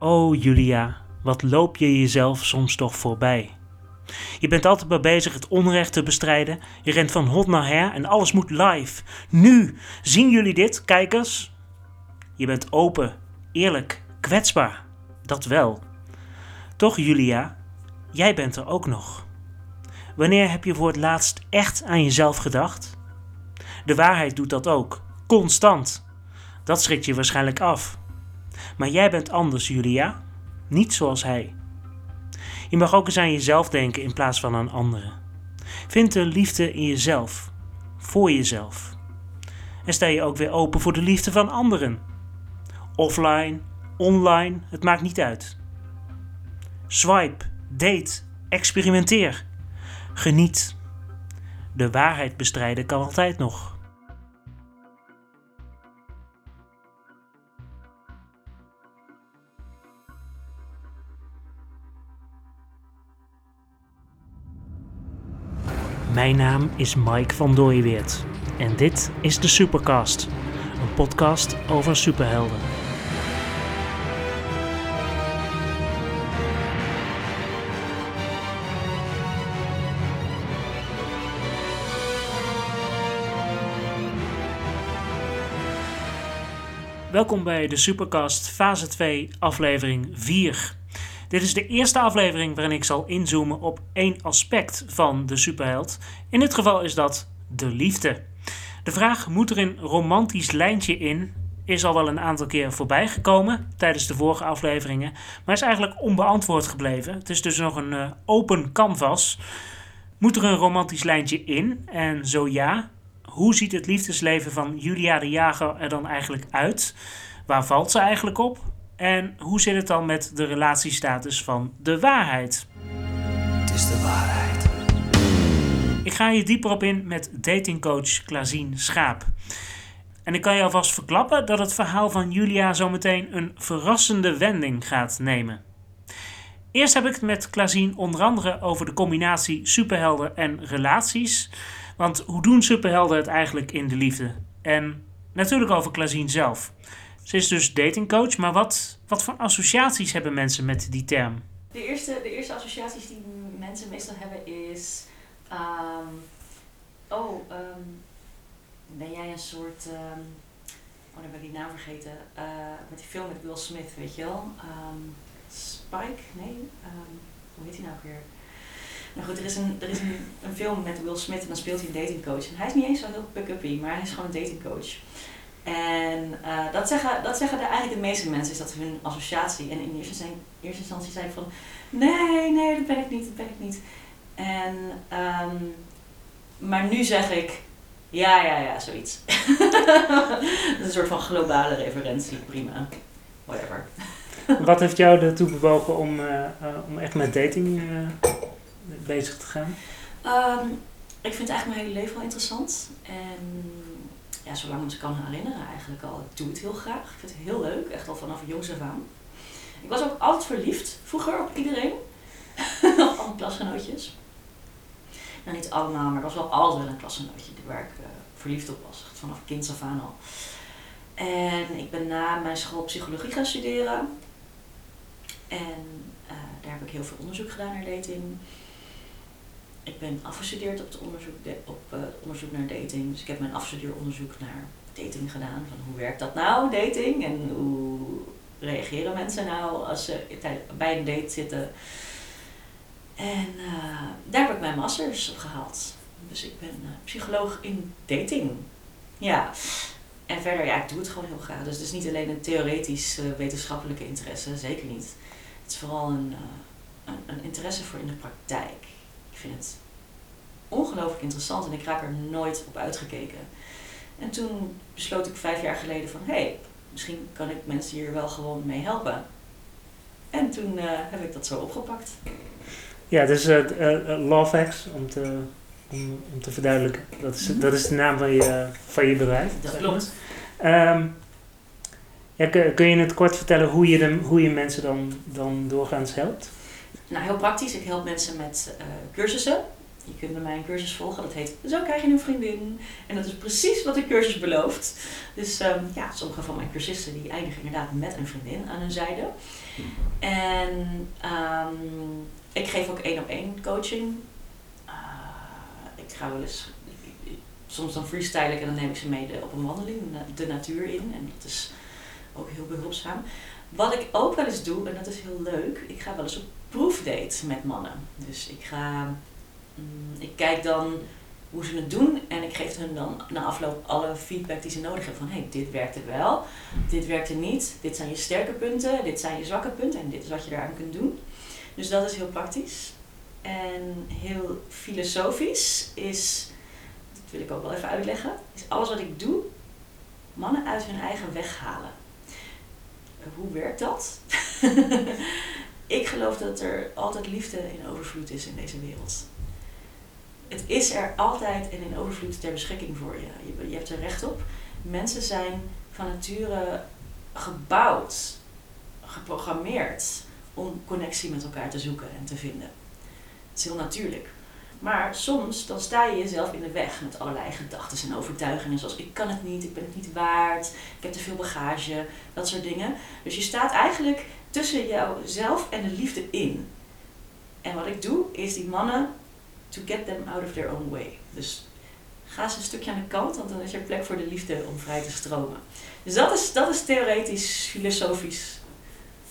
Oh Julia, wat loop je jezelf soms toch voorbij? Je bent altijd maar bezig het onrecht te bestrijden. Je rent van hot naar her en alles moet live. Nu! Zien jullie dit, kijkers? Je bent open, eerlijk, kwetsbaar. Dat wel. Toch, Julia, jij bent er ook nog. Wanneer heb je voor het laatst echt aan jezelf gedacht? De waarheid doet dat ook, constant. Dat schrikt je waarschijnlijk af. Maar jij bent anders, Julia. Niet zoals hij. Je mag ook eens aan jezelf denken in plaats van aan anderen. Vind de liefde in jezelf, voor jezelf. En sta je ook weer open voor de liefde van anderen. Offline, online, het maakt niet uit. Swipe, date, experimenteer. Geniet. De waarheid bestrijden kan altijd nog. Mijn naam is Mike van Dooyeweert en dit is de Supercast, een podcast over superhelden. Welkom bij de Supercast fase 2 aflevering 4. Dit is de eerste aflevering waarin ik zal inzoomen op één aspect van de superheld. In dit geval is dat de liefde. De vraag moet er een romantisch lijntje in is al wel een aantal keer voorbij gekomen tijdens de vorige afleveringen, maar is eigenlijk onbeantwoord gebleven. Het is dus nog een uh, open canvas. Moet er een romantisch lijntje in? En zo ja, hoe ziet het liefdesleven van Julia de Jager er dan eigenlijk uit? Waar valt ze eigenlijk op? En hoe zit het dan met de relatiestatus van de waarheid? Het is de waarheid. Ik ga hier dieper op in met datingcoach Klazien Schaap. En ik kan je alvast verklappen dat het verhaal van Julia zometeen een verrassende wending gaat nemen. Eerst heb ik het met Klazien onder andere over de combinatie superhelden en relaties. Want hoe doen superhelden het eigenlijk in de liefde? En natuurlijk over Klazien zelf. Ze is dus datingcoach, maar wat, wat voor associaties hebben mensen met die term? De eerste, de eerste associaties die mensen meestal hebben is... Um, oh, um, ben jij een soort... Um, oh, dan ben ik die naam vergeten. Uh, met die film met Will Smith, weet je wel? Spike? Nee? hoe heet hij nou weer? Nou goed, er is, een, er is een, een film met Will Smith en dan speelt hij een datingcoach. En hij is niet eens zo heel pick-uppy, maar hij is gewoon een datingcoach. En uh, dat, zeggen, dat zeggen de, eigenlijk de meeste mensen, is dat hun associatie. En in eerste, zijn, eerste instantie zei ik van, nee, nee, dat ben ik niet, dat ben ik niet. En, um, maar nu zeg ik, ja, ja, ja, zoiets. dat is een soort van globale referentie, prima. Whatever. Wat heeft jou ertoe bewogen om, uh, uh, om echt met dating bezig te gaan? Um, ik vind eigenlijk mijn hele leven wel interessant. En ja, zolang ik me kan herinneren eigenlijk al. Ik doe het heel graag. Ik vind het heel leuk, echt al vanaf jongs af aan. Ik was ook altijd verliefd, vroeger op iedereen. op alle klasgenootjes. Nou, niet allemaal, maar er was wel altijd wel een klasgenootje waar ik uh, verliefd op was. Vanaf kind af aan al. En ik ben na mijn school psychologie gaan studeren. En uh, daar heb ik heel veel onderzoek gedaan naar dating ik ben afgestudeerd op het onderzoek, op, uh, onderzoek naar dating. Dus ik heb mijn afstudeeronderzoek naar dating gedaan. Van hoe werkt dat nou, dating? En hoe reageren mensen nou als ze bij een date zitten? En uh, daar heb ik mijn masters op gehaald. Dus ik ben uh, psycholoog in dating. Ja. En verder, ja, ik doe het gewoon heel graag. Dus het is niet alleen een theoretisch wetenschappelijke interesse, zeker niet. Het is vooral een, een, een interesse voor in de praktijk. Ik vind het ongelooflijk interessant en ik raak er nooit op uitgekeken. En toen besloot ik vijf jaar geleden van, hé, hey, misschien kan ik mensen hier wel gewoon mee helpen. En toen uh, heb ik dat zo opgepakt. Ja, dus uh, uh, LoveX, om te, om, om, te verduidelijken. Dat is, dat is de naam van je, van je bedrijf. Dat klopt. Um, ja, kun je in het kort vertellen hoe je, de, hoe je mensen dan, dan doorgaans helpt? Nou, heel praktisch. Ik help mensen met cursussen Je kunt bij mij een cursus volgen, dat heet Zo krijg je een vriendin. En dat is precies wat de cursus belooft. Dus ehm, ja, sommige van mijn cursisten die eindigen inderdaad met een vriendin aan hun zijde. En ehm, ik geef ook één op één coaching. Uh, ik ga wel eens, soms dan freestyle en dan neem ik ze mee op een wandeling, de natuur in. En dat is ook heel behulpzaam. Wat ik ook wel eens doe, en dat is heel leuk, ik ga wel eens op proefdate met mannen. Dus ik ga, ik kijk dan hoe ze het doen en ik geef hun dan na afloop alle feedback die ze nodig hebben. Van hey, dit werkte wel, dit werkte niet, dit zijn je sterke punten, dit zijn je zwakke punten en dit is wat je daaraan kunt doen. Dus dat is heel praktisch. En heel filosofisch is, dat wil ik ook wel even uitleggen, is alles wat ik doe, mannen uit hun eigen weg halen. Hoe werkt dat? ik geloof dat er altijd liefde in overvloed is in deze wereld. Het is er altijd en in overvloed ter beschikking voor je. Je, je hebt er recht op. Mensen zijn van nature gebouwd, geprogrammeerd om connectie met elkaar te zoeken en te vinden. Het is heel natuurlijk. Maar soms dan sta je jezelf in de weg met allerlei gedachten en overtuigingen. Zoals ik kan het niet, ik ben het niet waard, ik heb te veel bagage, dat soort dingen. Dus je staat eigenlijk tussen jouzelf en de liefde in. En wat ik doe, is die mannen to get them out of their own way. Dus ga eens een stukje aan de kant, want dan is er plek voor de liefde om vrij te stromen. Dus dat is, dat is theoretisch, filosofisch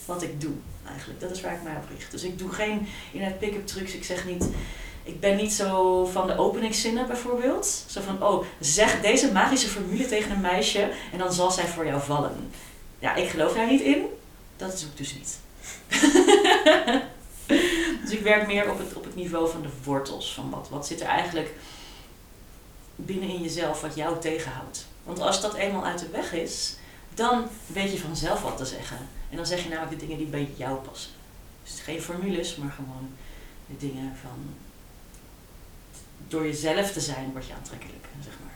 wat ik doe eigenlijk. Dat is waar ik mij op richt. Dus ik doe geen in het pick-up trucs. Ik zeg niet, ik ben niet zo van de openingszinnen bijvoorbeeld. Zo van, oh, zeg deze magische formule tegen een meisje en dan zal zij voor jou vallen. Ja, ik geloof daar niet in. Dat is ook dus niet. dus ik werk meer op het, op het niveau van de wortels. Van wat, wat zit er eigenlijk binnen in jezelf wat jou tegenhoudt. Want als dat eenmaal uit de weg is, dan weet je vanzelf wat te zeggen. En dan zeg je namelijk de dingen die bij jou passen. Dus geen formules, maar gewoon de dingen van door jezelf te zijn word je aantrekkelijk, zeg maar.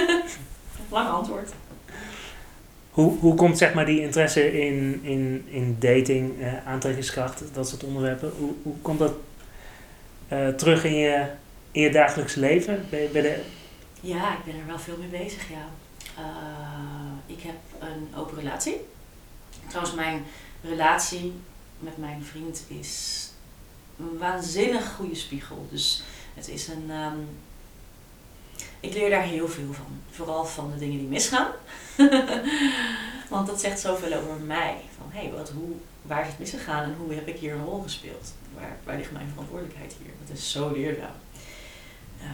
Lang antwoord. Hoe, hoe komt zeg maar die interesse in, in, in dating, eh, aantrekkingskracht, dat soort onderwerpen, hoe, hoe komt dat uh, terug in je, in je dagelijks leven? Bij de... Ja, ik ben er wel veel mee bezig, ja. Uh, ik heb een open relatie. Trouwens, mijn relatie met mijn vriend is een waanzinnig goede spiegel. Dus het is een. Um, ik leer daar heel veel van. Vooral van de dingen die misgaan. Want dat zegt zoveel over mij. Van hé, hey, wat, hoe, waar is het misgegaan en hoe heb ik hier een rol gespeeld? Waar, waar ligt mijn verantwoordelijkheid hier? Dat is zo leerzaam. Uh,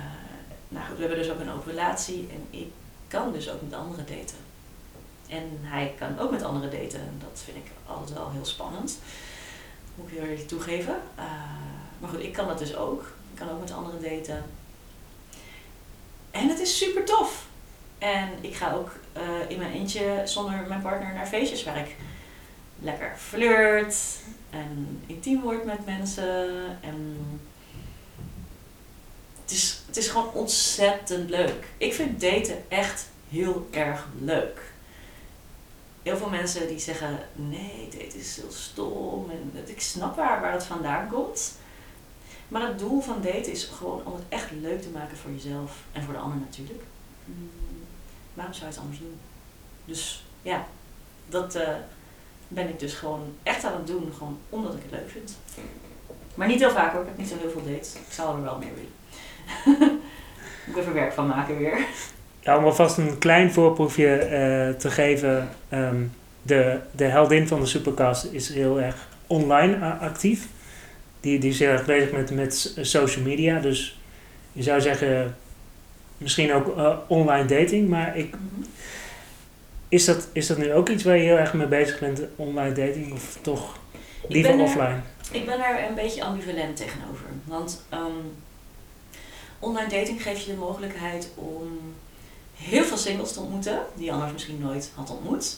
nou goed, we hebben dus ook een open relatie en ik kan dus ook met anderen daten. En hij kan ook met anderen daten en dat vind ik altijd wel heel spannend. Moet ik heel eerlijk toegeven. Uh, maar goed, ik kan dat dus ook. Ik kan ook met anderen daten. En het is super tof. En ik ga ook uh, in mijn eentje zonder mijn partner naar feestjes waar ik lekker flirt en intiem word met mensen. En het is, het is gewoon ontzettend leuk. Ik vind daten echt heel erg leuk heel veel mensen die zeggen, nee, dit is heel stom. En ik snap waar, waar het vandaan komt. Maar het doel van daten is gewoon om het echt leuk te maken voor jezelf en voor de ander natuurlijk. Mm, waarom zou je het anders doen? Dus ja, dat uh, ben ik dus gewoon echt aan het doen, gewoon omdat ik het leuk vind. Maar niet heel vaak hoor, ik heb niet zo heel veel dates. Ik zou er wel meer willen. Moet ik even werk van maken weer. Ja, om alvast een klein voorproefje uh, te geven. Um, de, de heldin van de Supercast is heel erg online actief. Die, die is heel erg bezig met, met social media. Dus je zou zeggen, misschien ook uh, online dating. Maar ik, mhm. is, dat, is dat nu ook iets waar je heel erg mee bezig bent, online dating? Of toch liever offline? ik ben er een beetje ambivalent tegenover. Want um, online dating geeft je de mogelijkheid om heel veel singles te ontmoeten, die je anders misschien nooit had ontmoet.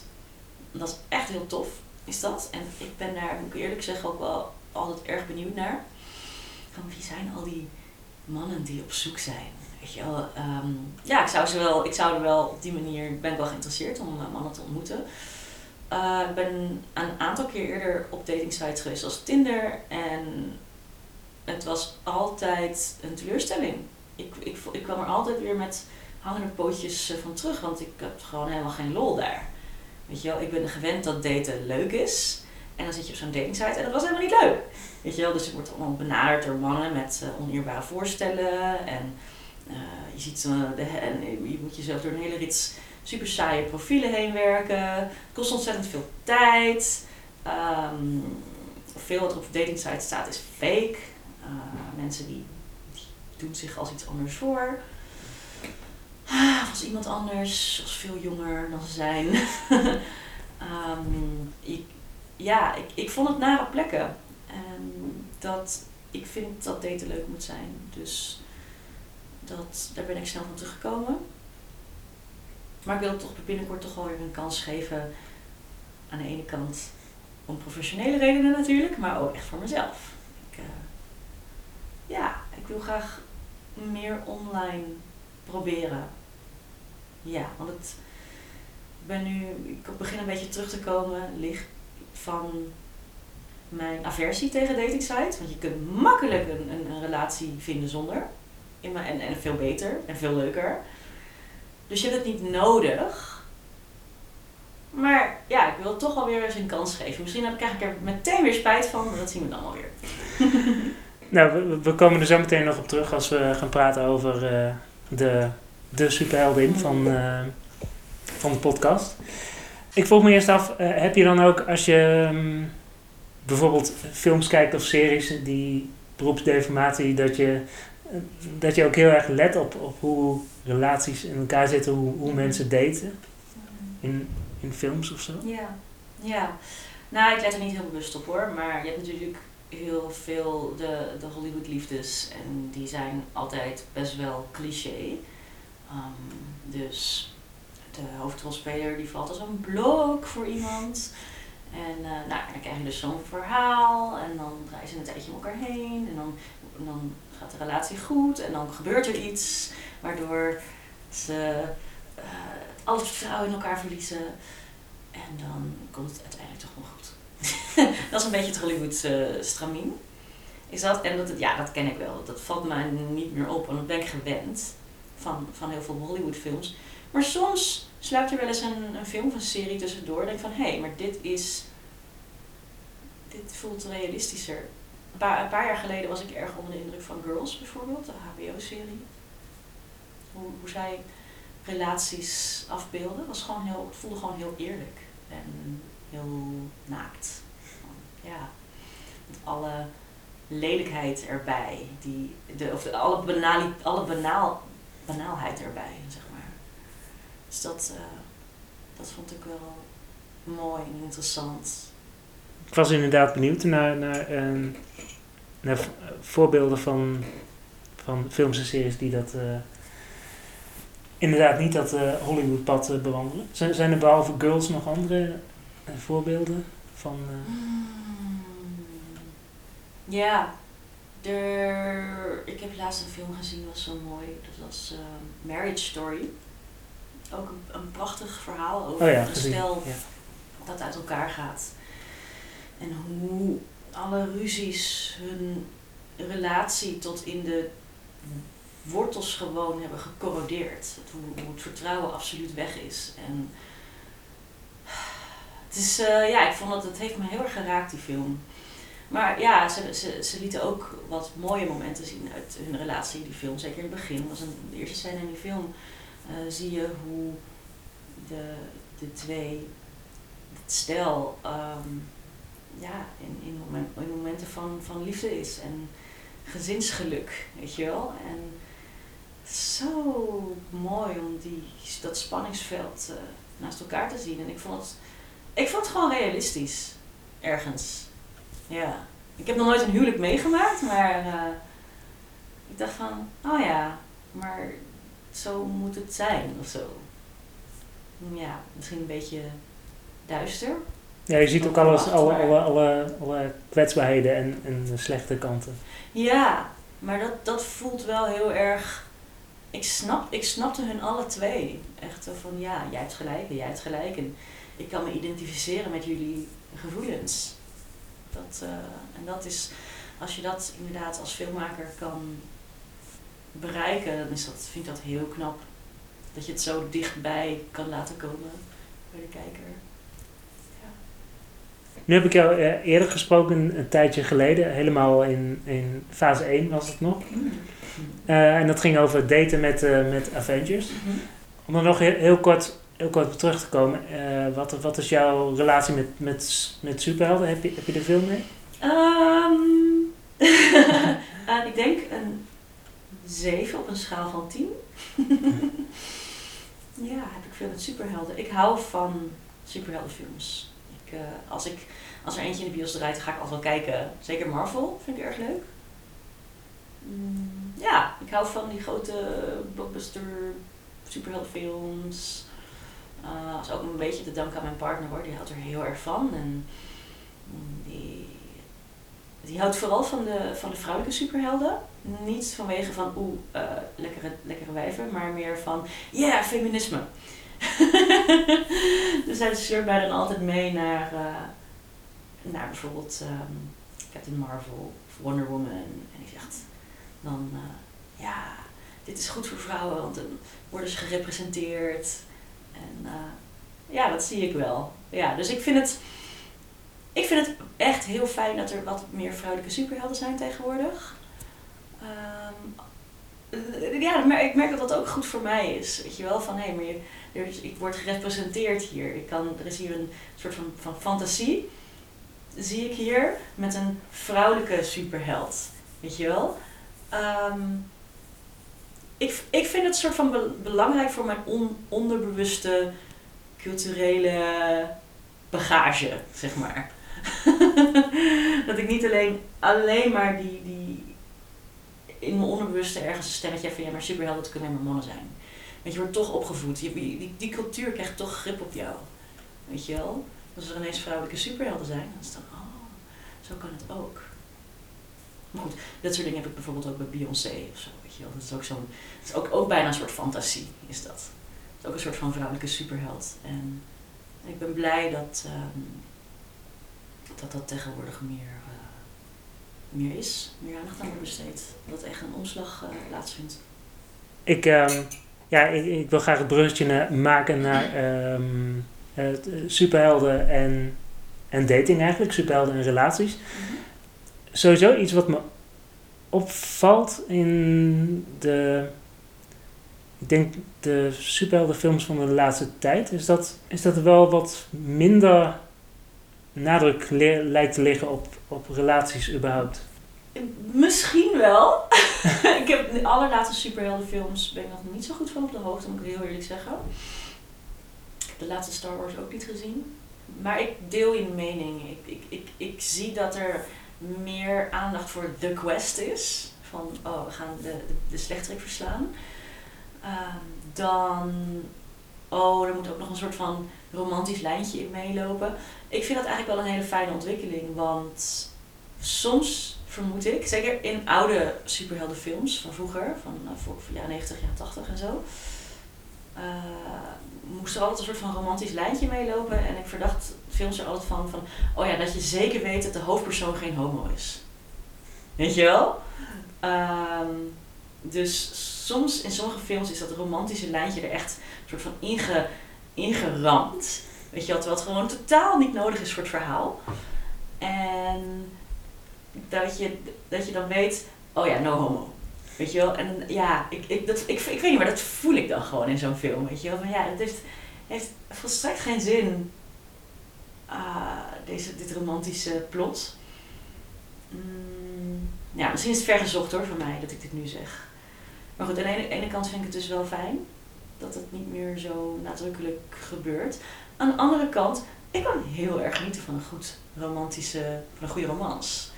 Dat is echt heel tof, is dat. En ik ben daar, moet ik eerlijk zeggen, ook wel altijd erg benieuwd naar. Van wie zijn al die mannen die op zoek zijn? Weet je wel, ehm, ja, ik zou, ze wel, ik zou er wel op die manier, ben ik wel geïnteresseerd om uh, mannen te ontmoeten. Uh, ik ben een aantal keer eerder op dating sites geweest als Tinder en het was altijd een teleurstelling. Ik, ik, ik kwam er altijd weer met hangende pootjes eh, van terug, want ik had gewoon helemaal geen lol daar. Weet je wel, ik ben gewend dat daten leuk is. En dan zit je op zo'n datingsite en dat was helemaal niet leuk. Weet je wel, dus je wordt allemaal benaderd door mannen met uh, oneerbare voorstellen. En uh, je ziet, en je moet jezelf door een hele rits super saaie profielen heen werken. Het kost ontzettend veel tijd. Um, veel wat er op datingsites staat is fake. mensen die, doen zich als iets anders voor. Of als iemand anders, als veel jonger dan ze zijn. um, ja, ik, ik vond het nare plekken. En dat, ik vind dat daten leuk moet zijn. Dus dat, daar ben ik snel van teruggekomen. Maar ik wil toch binnenkort toch wel weer een kans geven. Aan de ene kant om professionele redenen natuurlijk, maar ook echt voor mezelf. Ik, uh, ja, ik wil graag meer online proberen. Ja, want het, ik ben nu, ik begin een beetje terug te komen, licht van mijn aversie tegen dating sites. Want je kunt makkelijk een, een, relatie vinden zonder. En, en veel beter en veel leuker. Dus je hebt het niet nodig. Maar ja, ik wil toch alweer eens een kans geven. Misschien heb ik eigenlijk er meteen weer spijt van, maar dat zien we dan alweer. nou, we, komen er zo meteen nog op terug als we gaan praten over uh, de, de superheldin van, uh, van de podcast. Ik vroeg me eerst af, uh, heb je dan ook als je um, bijvoorbeeld films kijkt of series die beroepsdeformatie, dat je, dat je ook heel erg let op, op hoe relaties in elkaar zitten, hoe, hoe mensen daten in, in films of zo? Ja, ja. Nou, ik let er niet heel bewust op hoor, maar je hebt natuurlijk heel veel de, de Hollywood liefdes en die zijn altijd best wel cliché. Um, dus de hoofdrolspeler die valt als een blok voor iemand. En uh, nou, dan krijg je dus zo'n verhaal en dan draaien ze een tijdje om elkaar heen en dan, dan gaat de relatie goed en dan gebeurt er iets waardoor ze uh, al het vertrouwen in elkaar verliezen en dan komt het uiteindelijk toch wel goed. dat is een beetje het Hollywood uh, stramien. Is dat, en dat, ja, dat ken ik wel. Dat valt mij niet meer op, want dat ben ik gewend van, van heel veel Hollywood films. Maar soms sluipt er wel eens een, een film of een serie tussendoor. Denk van, hé, hey, maar dit is... Dit voelt realistischer. Een paar, een paar jaar geleden was ik erg onder de indruk van Girls bijvoorbeeld, de HBO-serie. Hoe, hoe zij relaties afbeelden, was gewoon heel, het voelde gewoon heel eerlijk. En heel naakt. Ja, met alle lelijkheid erbij. Die, de, of de, alle, banali, alle banaal, banaalheid erbij, zeg. Dus dat, uh, dat vond ik wel mooi en interessant. Ik was inderdaad benieuwd naar, naar, uh, naar voorbeelden van, van films en series die dat uh, inderdaad niet dat Hollywood-pad bewandelen. Zijn, zijn er behalve Girls nog andere voorbeelden van... Mm. Ja, er, ik heb laatst een film gezien, was zo mooi. Dat was Marriage Story ook een, een prachtig verhaal over oh ja, een stel dat uit elkaar gaat. En hoe alle ruzies hun relatie tot in de wortels gewoon hebben gecorrodeerd. Hoe, hoe het vertrouwen absoluut weg is. En het is, uh, ja, ik vond dat het heeft me heel erg geraakt, die film. Maar ja, ze, ze, ze lieten ook wat mooie momenten zien uit hun relatie, die film. Zeker in het begin, was een, de eerste scène in die film uh, zie je hoe de, de twee, het stel, um, ja, in, in, moment, in, momenten van, van liefde is en gezinsgeluk, weet je wel. En zo mooi om die, dat spanningsveld uh, naast elkaar te zien. En ik vond het, ik vond het gewoon realistisch, ergens. Ja. Ik heb nog nooit een huwelijk meegemaakt, maar uh, ik dacht van, oh ja, maar zo moet het zijn of zo. Ja, misschien een beetje duister. Ja, je ziet ook alles, alle, alle, alle, alle kwetsbaarheden en, en slechte kanten. Ja, maar dat, dat voelt wel heel erg. Ik, snap, ik snapte hun alle twee. Echt van ja, jij hebt gelijk en jij hebt gelijk. En ik kan me identificeren met jullie gevoelens. Dat, uh, en dat is, als je dat inderdaad als filmmaker kan bereiken, dan is dat, vind ik dat heel knap. Dat je het zo dichtbij kan laten komen bij de kijker. Nu heb ik jou eh, eerder gesproken, een tijdje geleden, helemaal in, in fase 1 was het nog. Eh, en dat ging over daten met, eh, met Avengers. Om er nog heel, heel kort, heel kort op terug te komen, wat, wat is jouw relatie met, met, met superhelden? Heb je, heb je er veel mee? Ehm, eh, ik denk een 7 op een schaal van 10. ja, heb ik veel met superhelden. Ik hou van superheldenfilms. Ik, eh, als, ik, als er eentje in de bios draait, ga ik altijd wel kijken. Zeker Marvel vind ik erg leuk. Mm, ja, ik hou van die grote blockbuster superheldenfilms. Eh, dat is ook een beetje te danken aan mijn partner hoor, die houdt er heel erg van. En mm, die, die houdt vooral van de, van de vrouwelijke superhelden. Niet vanwege van oeh, eh, lekkere, lekkere wijven, maar meer van yeah, feminisme. dus hij sleurt mij dan altijd mee naar, eh, naar bijvoorbeeld ehm, Captain Marvel of Wonder Woman. En ik zeg dan, eh, ja, dit is goed voor vrouwen, want dan worden ze gerepresenteerd. En ja, dat zie ik wel. Ja, dus ik vind het. Ik vind het echt heel fijn dat er wat meer vrouwelijke superhelden zijn tegenwoordig. Ehm, eh, ja, ik merk dat dat ook goed voor mij is. Weet je wel, van hé, maar je, is, ik word gerepresenteerd hier. Ik kan, er is hier een soort van, van fantasie, zie ik hier, met een vrouwelijke superheld. Weet je wel? Ehm, ik, ik vind het soort van be- belangrijk voor mijn on, onderbewuste culturele bagage, zeg maar. dat ik niet alleen, alleen maar die, die in mijn onderbewuste ergens een stemmetje heb van ja, maar superhelden kunnen alleen maar mannen zijn. Want je wordt toch opgevoed. Die, die cultuur krijgt toch grip op jou. Weet je wel? Als er ineens vrouwelijke superhelden zijn, dan is het dan, oh, zo kan het ook. Maar goed, dat soort dingen heb ik bijvoorbeeld ook bij Beyoncé of zo. Weet je wel? Dat is ook zo'n, het is ook, ook bijna een soort fantasie, is dat. Het is ook een soort van vrouwelijke superheld. En ik ben blij dat ehm, dat, dat tegenwoordig meer, eh, meer is, meer aandacht aan wordt besteed. Dat echt een omslag eh, plaatsvindt. Ik, ehm, ja, ik, ik wil graag het bruggetje maken naar ehm, eh, superhelden en, en dating eigenlijk, superhelden en relaties. Sowieso iets wat me opvalt in de, ik denk de superheldenfilms van de laatste tijd, is dat, is dat er wel wat minder nadruk lijkt te liggen op, op relaties überhaupt. Misschien wel. ik heb de allerlaatste superheldenfilms ben ik nog niet zo goed van op de hoogte, moet ik heel eerlijk zeggen. Ik heb de laatste Star Wars ook niet gezien. Maar ik deel je mening. Ik, ik, ik, ik zie dat er meer aandacht voor The Quest is. Van, oh, we gaan de, de, de slechterik verslaan. Ehm, dan, oh, er moet ook nog een soort van romantisch lijntje in meelopen. Ik vind dat eigenlijk wel een hele fijne ontwikkeling, want soms vermoed ik, zeker in oude superheldenfilms van vroeger, van uh, voor, jaren 90, jaren 80 en zo, uh, moest er altijd een soort van romantisch lijntje meelopen. En ik verdacht films er altijd van, van, oh ja, dat je zeker weet dat de hoofdpersoon geen homo is. Weet je wel? Um, dus soms in sommige films is dat romantische lijntje er echt een soort van inge, ingeramd. Weet je terwijl het gewoon totaal niet nodig is voor het verhaal. En dat je, dat je dan weet, oh ja, no homo. Weet je wel? En ja, ik, ik, dat, ik, ik weet niet, maar dat voel ik dan gewoon in zo'n film. Weet je wel? Van ja, het heeft, heeft volstrekt geen zin, uh, deze, dit romantische plot. Mm, ja, misschien is het vergezocht hoor van mij dat ik dit nu zeg. Maar goed, aan de ene, ene kant vind ik het dus wel fijn dat het niet meer zo nadrukkelijk gebeurt. Aan de andere kant, ik kan heel erg genieten van een goed romantische, van een goede romans.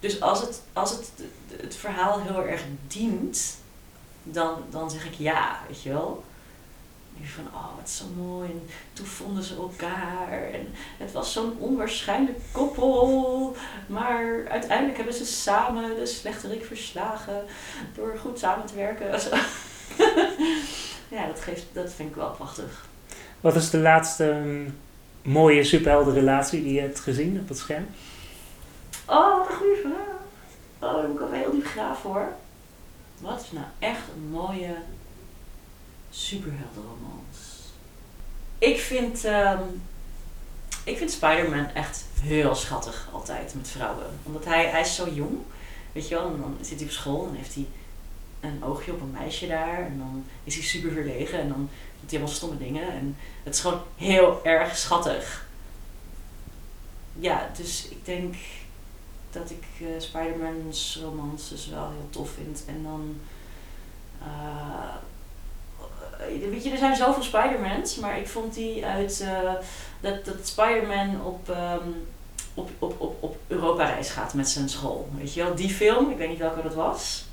Dus als het, als het, het verhaal heel erg dient, dan, dan zeg ik ja, weet je wel. Van, oh, wat zo mooi. En toen vonden ze elkaar. En het was zo'n onwaarschijnlijk koppel. Maar uiteindelijk hebben ze samen de slechterik verslagen. Door goed samen te werken. ja, dat, geeft, dat vind ik wel prachtig. Wat is de laatste um, mooie superheldenrelatie die je hebt gezien op het scherm? Oh, wat een goede vraag. Oh, dan moet ik heel diep graven hoor. Wat is nou echt een mooie superheldenromans? Ik vind, ehm, ik vind Spider-Man echt heel schattig altijd met vrouwen. Omdat hij, hij is zo jong. Weet je wel, en dan zit hij op school en heeft hij een oogje op een meisje daar. En dan is hij super verlegen en dan doet hij allemaal stomme dingen. En het is gewoon heel erg schattig. Ja, dus ik denk dat ik eh Spider-Man's romans dus wel heel tof vind. En dan... eh, weet je, er zijn zoveel Spider-Mans, maar ik vond die uit... eh, dat, dat Spider-Man op, ehm, op, op, op, op Europa-reis gaat met zijn school. Weet je wel, die film, ik weet niet welke dat was.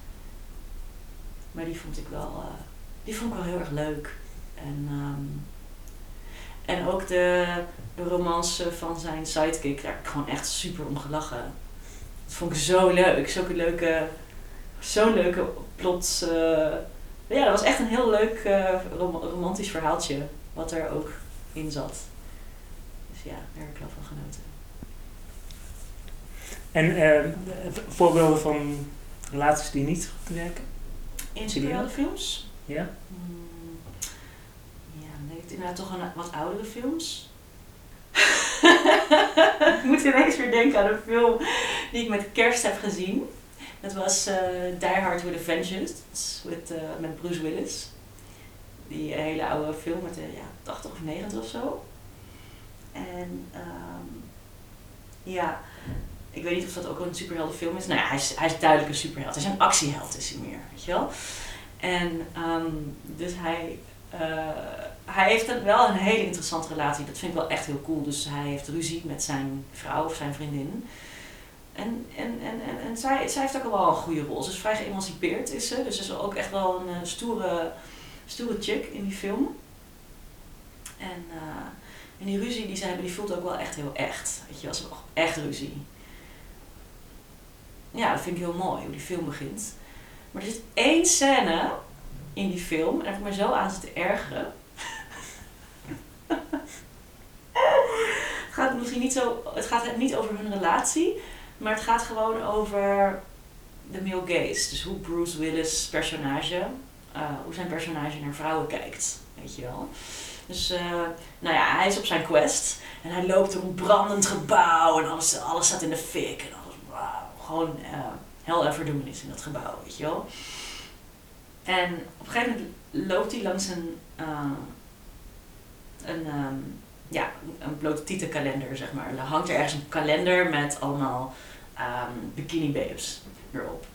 Maar die vond ik wel, eh, die vond ik wel heel erg leuk. En, ehm, en ook de, de romance van zijn sidekick, daar heb ik gewoon echt super om gelachen. Dat vond ik zo leuk. Zulke leuke, zo'n leuke plot. eh, ja, dat was echt een heel leuk eh, rom- romantisch verhaaltje. Wat er ook in zat. Dus ja, daar heb ik wel van genoten. En voorbeelden van relaties die niet werken? In Zie je superheldenfilms? Ja? Hmm, Ja, dan denk ik inderdaad toch aan wat oudere films. ik moet ineens weer denken aan een film die ik met kerst heb gezien. Dat was eh Die Hard with a Vengeance with, eh, met Bruce Willis. Die hele oude film met de ja, 80 of 90 of zo. En ehm, ja, ik weet niet of dat ook een superheldenfilm is. Nou ja, hij is, hij is duidelijk een superheld. Hij is een actieheld is hij meer, weet je wel. En ehm, dus hij, eh, hij heeft wel een hele interessante relatie. Dat vind ik wel echt heel cool. Dus hij heeft ruzie met zijn vrouw of zijn vriendin. En, en, en, en, en zij, zij heeft ook wel een goede rol. Ze is vrij geëmancipeerd is. Dus ze is ook echt wel een eh, stoere, stoere chick in die film. En, eh, en die ruzie die ze hebben, die voelt ook wel echt heel echt. Weet je, ook echt ruzie. Ja, dat vind ik heel mooi, hoe die film begint. Maar er zit één scène in die film, en heb ik me zo aan zitten ergeren. het gaat misschien niet zo, het gaat niet over hun relatie, maar het gaat gewoon over de male gaze. Dus hoe Bruce Willis personage, eh, hoe zijn personage naar vrouwen kijkt, weet je wel. Dus, eh, nou ja, hij is op zijn quest en hij loopt door een brandend gebouw en alles, alles staat in de fik en gewoon eh hel en verdoemenis in dat gebouw, weet je wel. En op een gegeven moment loopt hij langs een, eh, een, ehm, ja, een blote zeg maar. Er hangt er ergens een kalender met allemaal ehm, bikini babes erop.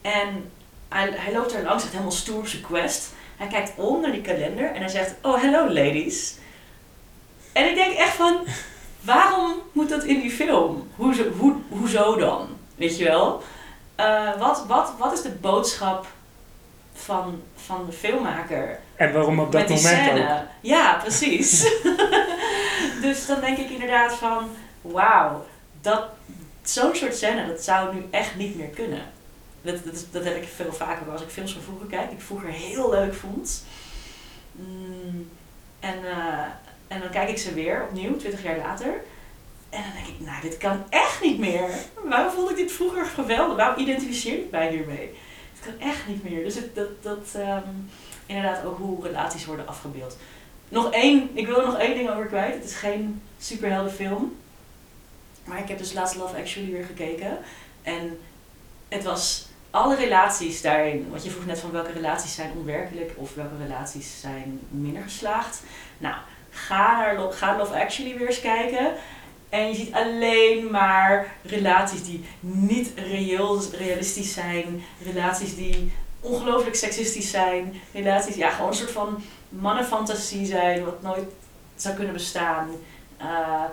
En hij, hij loopt er langs, echt helemaal stoer op zijn quest. Hij kijkt om naar die kalender en hij zegt, oh hello ladies. En ik denk echt van, waarom moet dat in die film? Hoe, hoezo dan? Weet je wel? Eh, wat, wat, wat is de boodschap van, van de filmmaker En waarom op dat met die moment scène? ook? Ja, precies. dus dan denk ik inderdaad van, wauw, dat, zo'n soort scène, dat zou nu echt niet meer kunnen. Dat, dat, dat heb ik veel vaker als ik films van vroeger kijk, die ik vroeger heel leuk vond. Mm, en, eh, en dan kijk ik ze weer opnieuw, 20 jaar later. En dan denk ik, nou, dit kan echt niet meer. Waarom vond ik dit vroeger geweldig? Waarom identificeer ik mij hiermee? Het kan echt niet meer. Dus het, dat, dat ehm, inderdaad ook hoe relaties worden afgebeeld. Nog één, ik wil er nog één ding over kwijt. Het is geen superheldenfilm. Maar ik heb dus laatst Love Actually weer gekeken. En het was alle relaties daarin. Want je vroeg net van welke relaties zijn onwerkelijk of welke relaties zijn minder geslaagd. Nou, ga naar ga Love Actually weer eens kijken. En je ziet alleen maar relaties die niet reëel, realistisch zijn. Relaties die ongelooflijk seksistisch zijn. Relaties die ja, gewoon een soort van mannenfantasie zijn, wat nooit zou kunnen bestaan. Eh,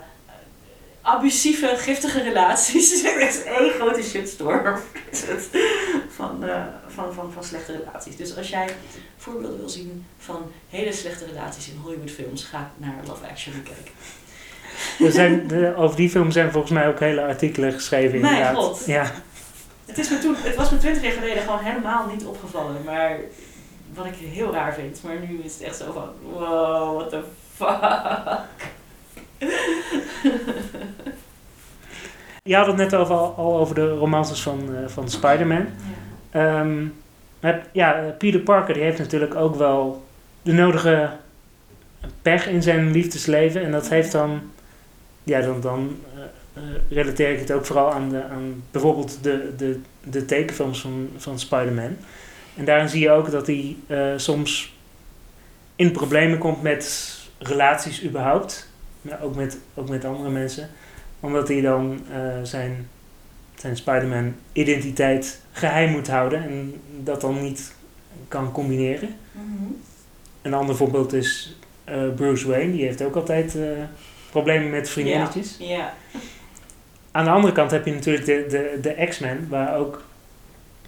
abusieve, giftige relaties. Het is één grote shitstorm van, eh, van, van, van slechte relaties. Dus als jij voorbeelden wil zien van hele slechte relaties in Hollywoodfilms, ga naar Love Actually kijken. Er zijn, de- over die film zijn volgens mij ook hele artikelen geschreven Mijn inderdaad. god. Ja. Het, is me toen, het was me twintig jaar geleden gewoon helemaal niet opgevallen. Maar wat ik heel raar vind. Maar nu is het echt zo van, wow, what the fuck. Je had het net over, al over de romances van, eh, van Spider-Man. Ja. Maar ja, eh, Peter Parker die heeft natuurlijk ook wel de nodige pech in zijn liefdesleven. En dat heeft dan, ja, dan, dan eh, eh, relateer ik het ook vooral aan, de, aan bijvoorbeeld de, de, de tekenfilms van, van Spider-Man. En daarin zie je ook dat hij eh, soms in problemen komt met relaties überhaupt. Maar ook met, ook met andere mensen. Omdat hij dan zijn, zijn Spider-Man identiteit geheim moet houden. En dat dan niet kan combineren. Mhm. Een ander voorbeeld is Bruce Wayne. Die heeft ook altijd problemen met vriendinnetjes. Ja. Aan de andere kant heb je natuurlijk de, de, de X-Men. Waar ook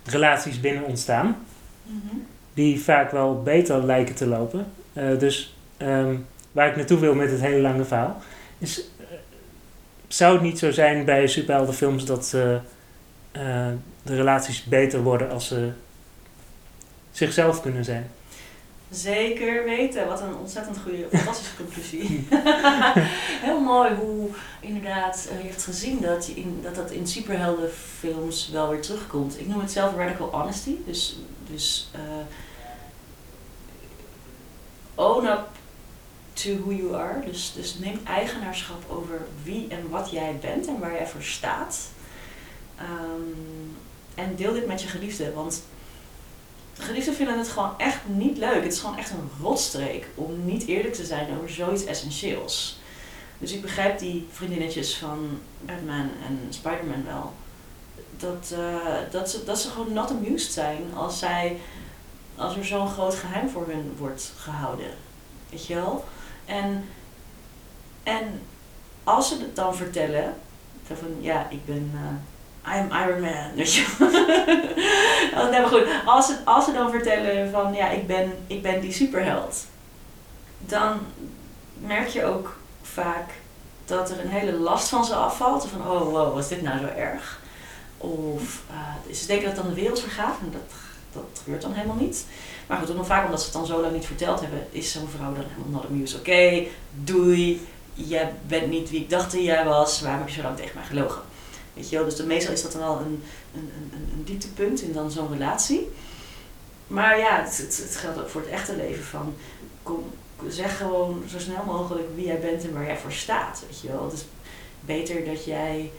relaties binnen ontstaan. Mhm. Die vaak wel beter lijken te lopen. Eh, dus ehm, waar ik naartoe wil met het hele lange verhaal. Is, eh, zou het niet zo zijn bij superheldenfilms dat eh, eh, de relaties beter worden als ze zichzelf kunnen zijn? Zeker weten. Wat een ontzettend goede, fantastische conclusie. Heel mooi hoe inderdaad eh, je hebt gezien dat, je in, dat dat in superheldenfilms wel weer terugkomt. Ik noem het zelf radical honesty. Dus, dus eh, own up to who you are. Dus, dus neem eigenaarschap over wie en wat jij bent en waar jij voor staat. Ehm, en deel dit met je geliefde, want geliefden vinden het gewoon echt niet leuk. Het is gewoon echt een rotstreek om niet eerlijk te zijn over zoiets essentieels. Dus ik begrijp die vriendinnetjes van Batman en Spider-Man wel. Dat, eh, dat, ze, dat ze gewoon not amused zijn als, zij, als er zo'n groot geheim voor hun wordt gehouden. Weet je wel? En, en als ze het dan vertellen, van ja, ik ben. eh, I am Iron Man, weet je wel. Oh, goed, als ze, als ze dan vertellen van ja, ik ben, ik ben die superheld, dan merk je ook vaak dat er een hele last van ze afvalt. Van oh wow, was dit nou zo erg? Of eh, ze denken dat dan de wereld vergaat en dat, dat gebeurt dan helemaal niet. Maar goed, dan vaak omdat ze het dan zo lang niet verteld hebben, is zo'n vrouw dan helemaal not amused. Oké, doei, jij bent niet wie ik dacht dat jij was, waarom heb je zo lang tegen mij gelogen? Weet je wel, dus de, meestal is dat dan wel een, een, een, een- dieptepunt in dan zo'n relatie. Maar ja, het, het, het geldt ook voor het echte leven van, kom, zeg gewoon zo snel mogelijk wie jij bent en waar jij voor staat, weet je wel. Het is beter dat jij,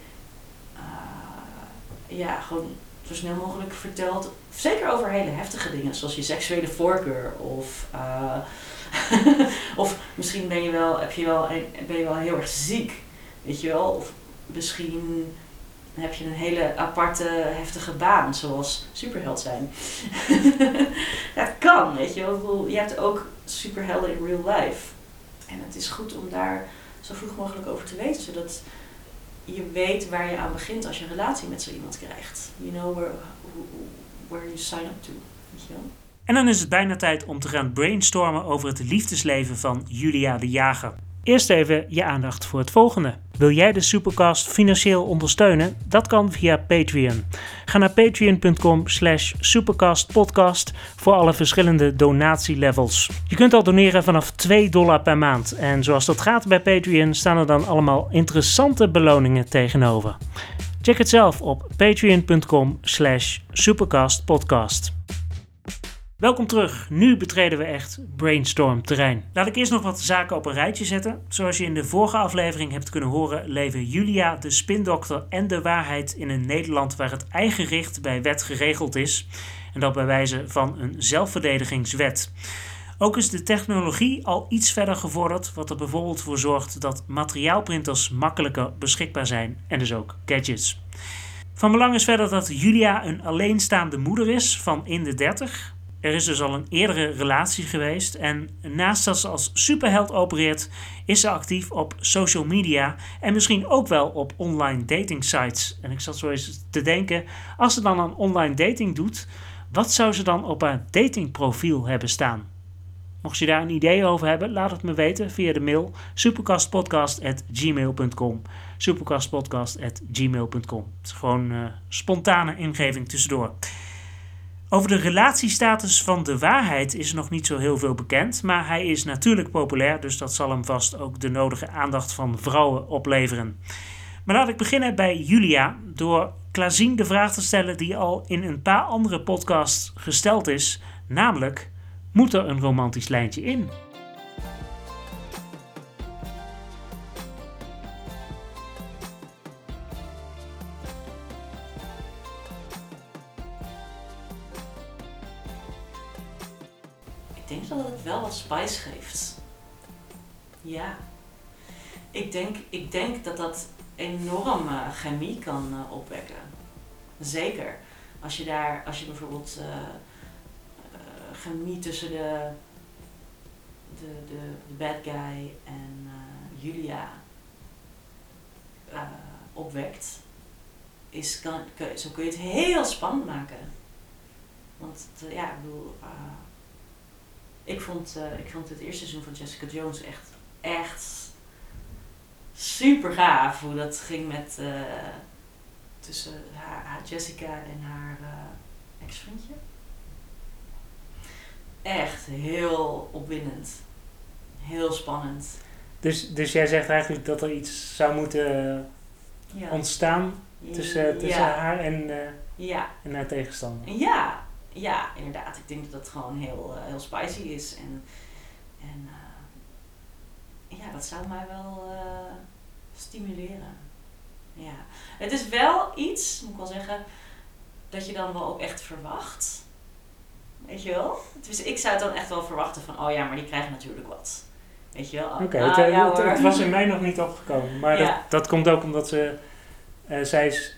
eh, ja, gewoon zo snel mogelijk vertelt, zeker over hele heftige dingen, zoals je seksuele voorkeur of... eh, of misschien ben je wel, heb je wel, ben je wel heel erg ziek, weet je wel. Of misschien heb je een hele aparte, heftige baan, zoals superheld zijn. het kan, weet je wel. Je hebt ook superhelden in real life. En het is goed om daar zo vroeg mogelijk over te weten, zodat je weet waar je aan begint als je een relatie met zo iemand krijgt. You know where, where you sign up to, weet je wel. En dan is het bijna tijd om te gaan brainstormen over het liefdesleven van Julia de Jager. Eerst even je aandacht voor het volgende. Wil jij de Supercast financieel ondersteunen? Dat kan via Patreon. Ga naar patreon.com slash supercastpodcast voor alle verschillende donatielevels. Je kunt al doneren vanaf 2 dollar per maand. En zoals dat gaat bij Patreon staan er dan allemaal interessante beloningen tegenover. Check het zelf op patreon.com slash supercastpodcast. Welkom terug. Nu betreden we echt brainstorm terrein. Laat ik eerst nog wat zaken op een rijtje zetten. Zoals je in de vorige aflevering hebt kunnen horen, leven Julia, de spindokter en de waarheid in een Nederland waar het eigengericht bij wet geregeld is. En dat bij wijze van een zelfverdedigingswet. Ook is de technologie al iets verder gevorderd, wat er bijvoorbeeld voor zorgt dat materiaalprinters makkelijker beschikbaar zijn en dus ook gadgets. Van belang is verder dat Julia een alleenstaande moeder is van in de 30. Er is dus al een eerdere relatie geweest en naast dat ze als superheld opereert, is ze actief op social media en misschien ook wel op online dating sites. En ik zat zo eens te denken, als ze dan aan online dating doet, wat zou ze dan op haar datingprofiel hebben staan? Mocht je daar een idee over hebben, laat het me weten via de mail supercastpodcast.gmail.com supercastpodcast.gmail.com Het is gewoon uh, spontane ingeving tussendoor. Over de relatiestatus van de waarheid is nog niet zo heel veel bekend, maar hij is natuurlijk populair, dus dat zal hem vast ook de nodige aandacht van vrouwen opleveren. Maar laat ik beginnen bij Julia door Klazien de vraag te stellen die al in een paar andere podcasts gesteld is, namelijk: moet er een romantisch lijntje in? Ik denk dat het wel wat spice geeft. Ja. Ik denk, ik denk dat dat enorm eh, chemie kan eh, opwekken. Zeker. Als je daar, als je bijvoorbeeld eh, chemie tussen de, de, de, bad guy en Julia opwekt, is, kan, zo kun je het heel spannend maken. Want ja, ik bedoel, ik, vond, eh, ik vond het eerste seizoen van Jessica Jones echt, echt super gaaf hoe dat ging met eh, tussen haar, haar Jessica en haar eh, ex-vriendje. Echt heel opwindend. Heel spannend. Dus, dus jij zegt eigenlijk dat er iets zou moeten Ja. ontstaan tussen, tussen ja. haar en, eh, Ja, en haar tegenstander. Ja, ja, inderdaad. Ik denk dat dat gewoon heel, eh, heel spicy is. En, en eh, ja, dat zou mij wel eh, stimuleren. Ja. Het is wel iets, moet ik wel zeggen, dat je dan wel ook echt verwacht. Weet je wel? Dus ik zou het dan echt wel verwachten van, oh ja, maar die krijgt natuurlijk wat. Weet je wel? Oké, Ah, het, ja het, hoor. het was in mij nog niet opgekomen. Maar Ja. dat, dat komt ook omdat ze... zij is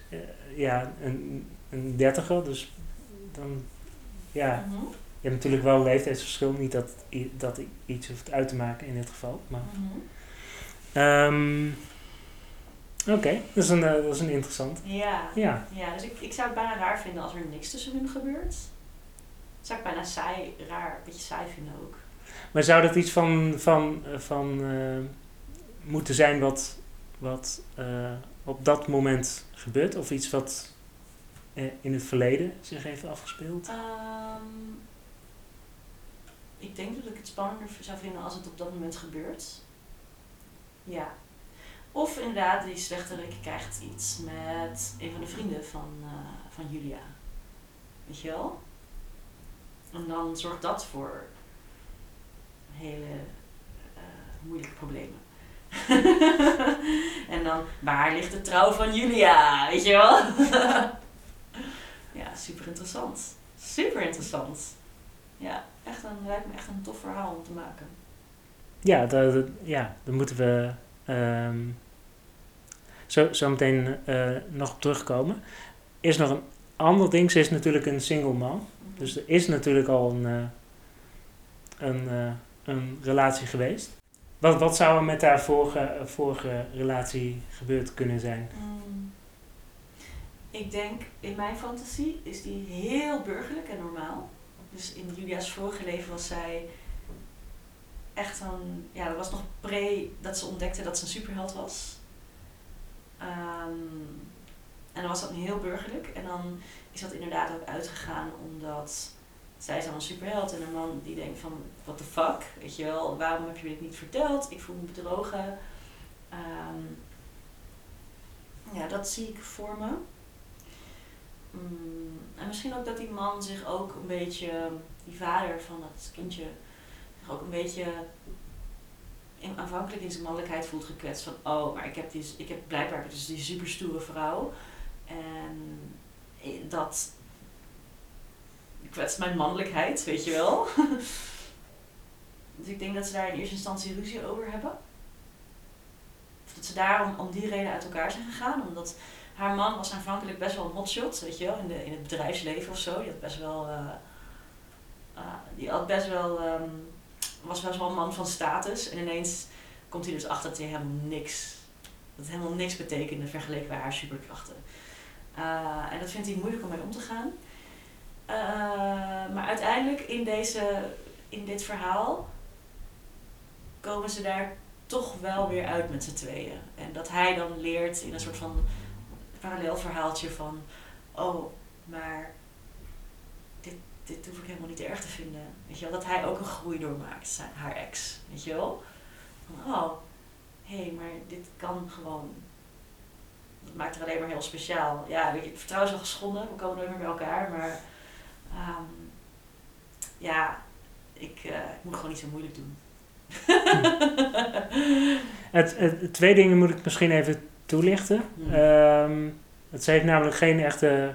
ja, een, een dertiger, dus dan... Ja, Mhm, je hebt natuurlijk wel een leeftijdsverschil. Niet dat, dat iets hoeft uit te maken in dit geval. Maar, mhm. Ehm, Oké, dat, is een, eh, dat is een interessant. Ja. Ja, Ja, dus ik, ik zou het bijna raar vinden als er niks tussen hun gebeurt. Dat zou ik bijna saai, raar, een beetje saai vinden ook. maar zou dat iets van, van, eh, van eh, moeten zijn wat, wat op dat moment gebeurt? Of iets wat in het verleden zich heeft afgespeeld? Ehm, ik denk dat ik het spannender zou vinden als het op dat moment gebeurt. Ja. Of inderdaad, die slechterik krijgt iets met een van de vrienden van, eh, van Julia. Weet je wel? En dan zorgt dat voor hele eh, moeilijke problemen. en dan, waar ligt de trouw van Julia? Weet je wel? super interessant. Super interessant. Ja, echt een, lijkt me echt een tof verhaal om te maken. Ja, dat- ja, daar moeten we ehm, zo, zo meteen eh, nog op terugkomen. Is nog een ander ding. Ze is natuurlijk een single man. Dus er is natuurlijk al een, eh, een, eh, een relatie geweest. Wat, wat zou er met haar vorige, vorige relatie gebeurd kunnen zijn? Mm. Ik denk, in mijn fantasie is die heel burgerlijk en normaal. Dus in Julia's vorige leven was zij echt een... Ja, dat was nog pre dat ze ontdekte dat ze een superheld was. Ehm, en dan was dat heel burgerlijk. En dan is dat inderdaad ook uitgegaan omdat zij is dan een superheld. En een man die denkt van, what the fuck? Weet je wel, waarom heb je dit niet verteld? Ik voel me bedrogen. Ehm, ja, dat zie ik voor me. Mm, en misschien ook dat die man zich ook een beetje, die vader van dat kindje, zich ook een beetje in, aanvankelijk in zijn mannelijkheid voelt gekwetst. Van, oh, maar ik heb, die, ik heb blijkbaar dus die superstoere vrouw. En dat kwetst mijn mannelijkheid, weet je wel. dus ik denk dat ze daar in eerste instantie ruzie over hebben. Of dat ze daarom om die reden uit elkaar zijn gegaan. Omdat haar man was aanvankelijk best wel een hotshot, weet je wel, in, de, in het bedrijfsleven of zo. Die had best wel, eh, die had best wel, ehm, was best wel een man van status. En ineens komt hij dus achter dat hij helemaal niks, dat het helemaal niks betekende vergeleken bij haar superkrachten. Eh, en dat vindt hij moeilijk om mee om te gaan. Maar uiteindelijk in, deze, in dit verhaal komen ze daar toch wel weer uit met z'n tweeën. En dat hij dan leert in een soort van parallel verhaaltje van... Oh, maar dit, dit hoef ik helemaal niet erg te vinden. Weet je wel? Dat hij ook een groei doormaakt, zijn, haar ex. Weet je wel? Van, oh, hé, hey, maar dit kan gewoon dat maakt het alleen maar heel speciaal. Ja, weet je, vertrouwen is wel geschonden, we komen nooit meer bij elkaar, maar ehm, ja, ik, eh, ik moet gewoon niet zo moeilijk doen. Het, het, twee dingen moet ik misschien even toelichten. Ehm, het heeft namelijk geen echte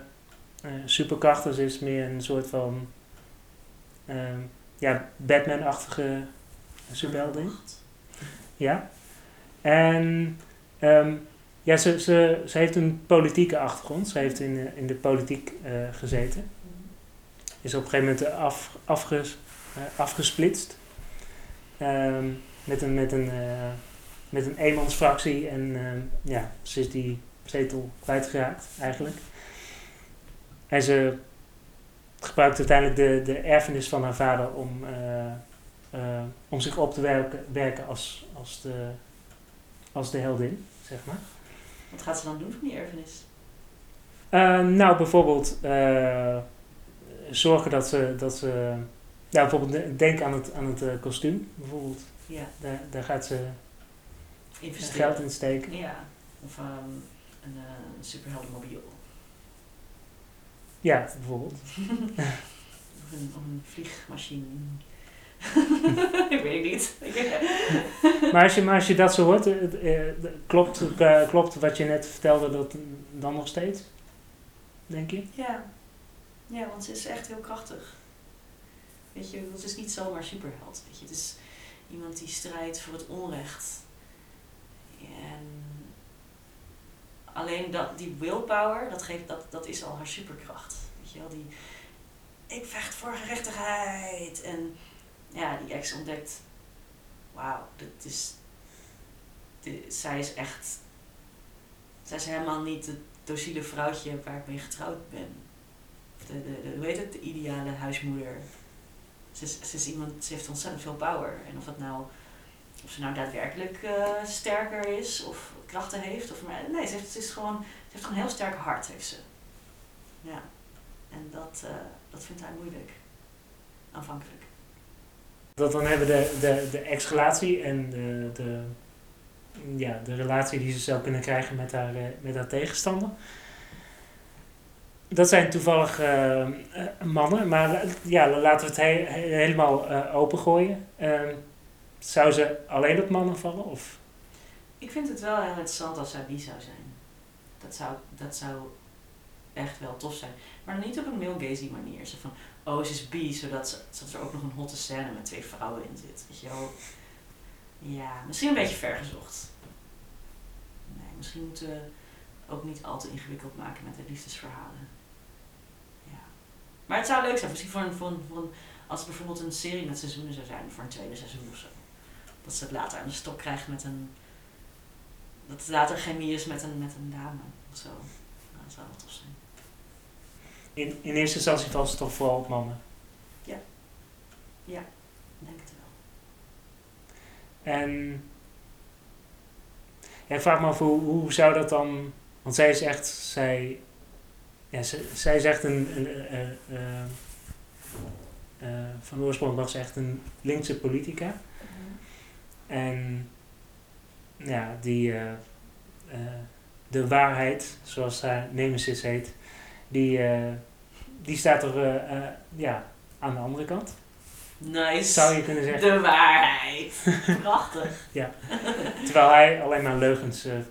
eh superkrachten. Ze is meer een soort van ehm, ja, Batman-achtige superheldin. Ja. En ehm, ja, ze, ze, ze heeft een politieke achtergrond. Ze heeft in, eh, in de politiek eh, gezeten. Is op een gegeven moment af, afges, eh, afgesplitst. Met een, met een, eh, met een eenmansfractie. En ehm, ja, ze is die zetel kwijtgeraakt eigenlijk. En ze gebruikt uiteindelijk de, de erfenis van haar vader om, eh, eh, om zich op te werken, werken als, als, de, als de heldin, zeg maar. Wat gaat ze dan doen van die erfenis? Eh, nou, bijvoorbeeld zorgen dat ze, dat ze nou, bijvoorbeeld de- denk aan het, aan het kostuum, bijvoorbeeld. Ja, Daar, daar gaat ze investeren. geld in steken. Ja, of ehm, een uh, superheldenmobiel. Ja, bijvoorbeeld. Of een, of een vliegmachine. ik weet het niet. Maar als je, maar als je dat zo hoort, eh, eh, klopt, eh, klopt wat je net vertelde dat dan nog steeds? Denk je? ja. ja, want ze is echt heel krachtig. Weet je, het is niet zomaar superheld. Weet je, het is iemand die strijdt voor het onrecht. En alleen dat, die willpower, dat, geeft, dat, dat is al haar superkracht. Weet je wel, die ik vecht voor gerechtigheid. En ja, die ex ontdekt, wauw, dit is, zij is echt, zij is helemaal niet het docile vrouwtje waar ik mee getrouwd ben. De, de, hoe heet het, de ideale huismoeder. Ze is, ze is iemand, ze heeft ontzettend veel power. En of dat nou, of ze nou daadwerkelijk eh, sterker is of krachten heeft. Of, maar, nee, ze heeft, ze, is gewoon, ze heeft gewoon een heel sterk hart, heeft ze. Ja. En dat, eh, dat vindt hij moeilijk. Aanvankelijk. Dat dan hebben de, de, de ex-relatie en de, de, ja, de relatie die ze zou kunnen krijgen met haar, eh, met haar tegenstander. Dat zijn toevallig mannen, maar ja, laten we het he- he- helemaal opengooien. Zou ze alleen op mannen vallen? Of? Ik vind het wel heel interessant als zij bi zou zijn. Dat zou, dat zou echt wel tof zijn. Maar niet op een male manier. Zo van, oh, ze is bi, zodat, ze, zodat er ook nog een hotte scène met twee vrouwen in zit. Weet je wel? Ja, misschien een beetje vergezocht. Nee, misschien moeten we ook niet al te ingewikkeld maken met de liefdesverhalen. Ja. Maar het zou leuk zijn, misschien voor een, voor een, voor een, als het bijvoorbeeld een serie met seizoenen zou zijn, voor een tweede seizoen of zo. Dat ze het later aan de stok krijgt met een dat het later chemie is met een, met een dame of zo. Nou, dat zou wel tof zijn. In, in eerste instantie valt ze toch vooral op mannen. Ik denk het wel. En ja, ik vraag me af hoe, hoe zou dat dan. Want zij is echt. Zij, ja, ze- zij is echt een. een eh, van oorsprong was ze echt een linkse politica. En ja, die. eh, eh, de waarheid, zoals haar nemesis heet, die, eh, die staat er eh, eh, ja, aan de andere kant. Nice. Zou je kunnen zeggen. De waarheid. Prachtig. Terwijl hij alleen maar leugens eh, eh,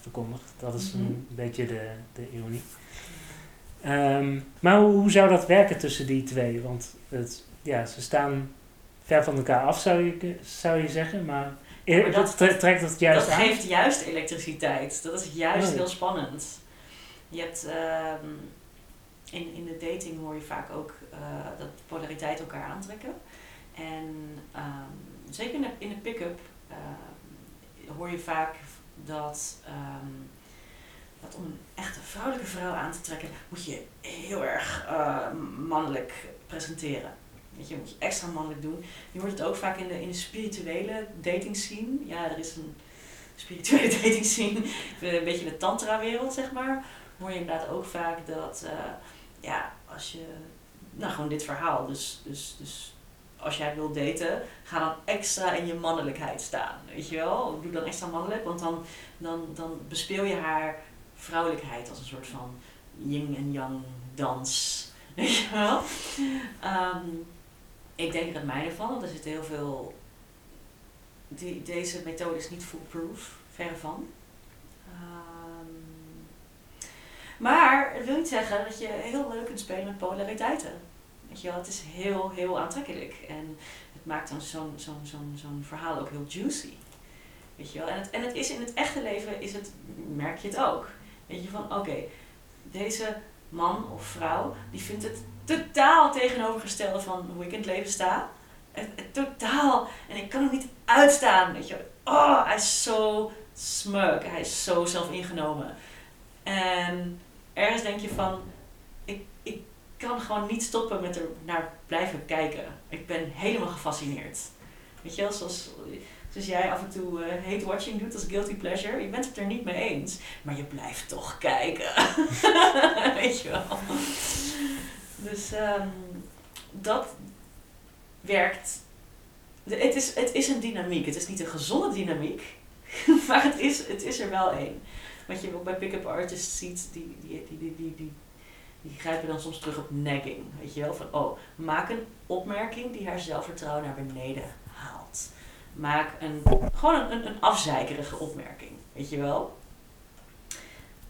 verkondigt. Dat is Mhm. een beetje de, de ironie. Ehm, maar hoe, hoe zou dat werken tussen die twee? Want het, ja, ze staan ver van elkaar af, zou je, zou je zeggen. Maar, dat- tre- trekt dat juist dat aan? geeft juist elektriciteit. Dat is juist Oh ja. heel spannend. Je hebt ehm, in, in de dating hoor je vaak ook eh, dat polariteiten elkaar aantrekken. En ehm, zeker in de, in de pick-up ehm, hoor je vaak dat, dat om een echte vrouwelijke vrouw aan te trekken, moet je heel erg eh, mannelijk presenteren. Je, moet je extra mannelijk doen. Je hoort het ook vaak in de, in de spirituele dating scene. Ja, er is een spirituele dating scene, een beetje de tantra-wereld, zeg maar. Hoor je inderdaad ook vaak dat, eh, ja, als je, nou gewoon dit verhaal, dus, dus, dus als jij wilt daten, ga dan extra in je mannelijkheid staan, weet je wel? Doe dan extra mannelijk, want dan, dan, dan bespeel je haar vrouwelijkheid als een soort van yin en yang dans. Weet je wel? Ehm, ik denk er het mijne van, want er zit heel veel. Die, deze methode is niet foolproof, verre van. Ehm, maar het wil niet zeggen dat je heel leuk kunt spelen met polariteiten. Weet je wel, het is heel, heel aantrekkelijk. En het maakt dan zo'n zo'n zo'n zo'n verhaal ook heel juicy. Weet je wel? En het, en het is in het echte leven, is het, merk je het ook. Weet je van, oké, deze man of vrouw, die vindt het totaal tegenovergestelde van hoe ik in het leven sta. Totaal. En ik kan hem niet uitstaan. Weet je. Oh, hij is zo smug. Hij is zo zelfingenomen. En ergens denk je van, ik, ik kan gewoon niet stoppen met er naar blijven kijken. Ik ben helemaal gefascineerd. Weet je wel, zoals, zoals jij af en toe uh, hate watching doet als guilty pleasure. Je bent het er niet mee eens, maar je blijft toch kijken. Weet je wel. Dus ehm, dat werkt. Het, is, het is een dynamiek. Het is niet een gezonde dynamiek, maar het is, het is er wel één. Wat je ook bij pick-up artists ziet, die, die, die, die, die, die, grijpen dan soms terug op nagging. Weet je wel? Van, oh, maak een opmerking die haar zelfvertrouwen naar beneden haalt. Maak een, gewoon een, een, een afzeikerige opmerking. Weet je wel?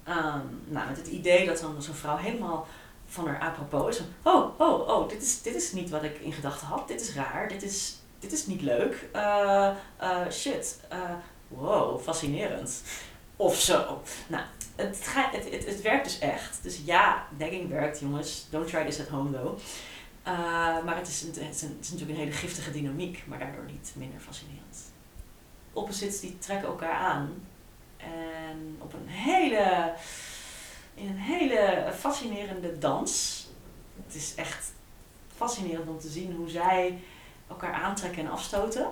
Um, nou, met het idee dat dan zo'n vrouw helemaal van haar apropos is. oh, oh, oh, dit is, dit is niet wat ik in gedachten had. Dit is raar. Dit is, dit is niet leuk. Uh, uh, shit. Uh, wow, fascinerend. Of zo. Nou, het, het, het, het, werkt dus echt. Dus ja, negging werkt, jongens. Don't try this at home though. maar het is, een, het, is een, het is natuurlijk een hele giftige dynamiek, maar daardoor niet minder fascinerend. Opposites die trekken elkaar aan. En op een hele een hele fascinerende dans. Het is echt fascinerend om te zien hoe zij elkaar aantrekken en afstoten.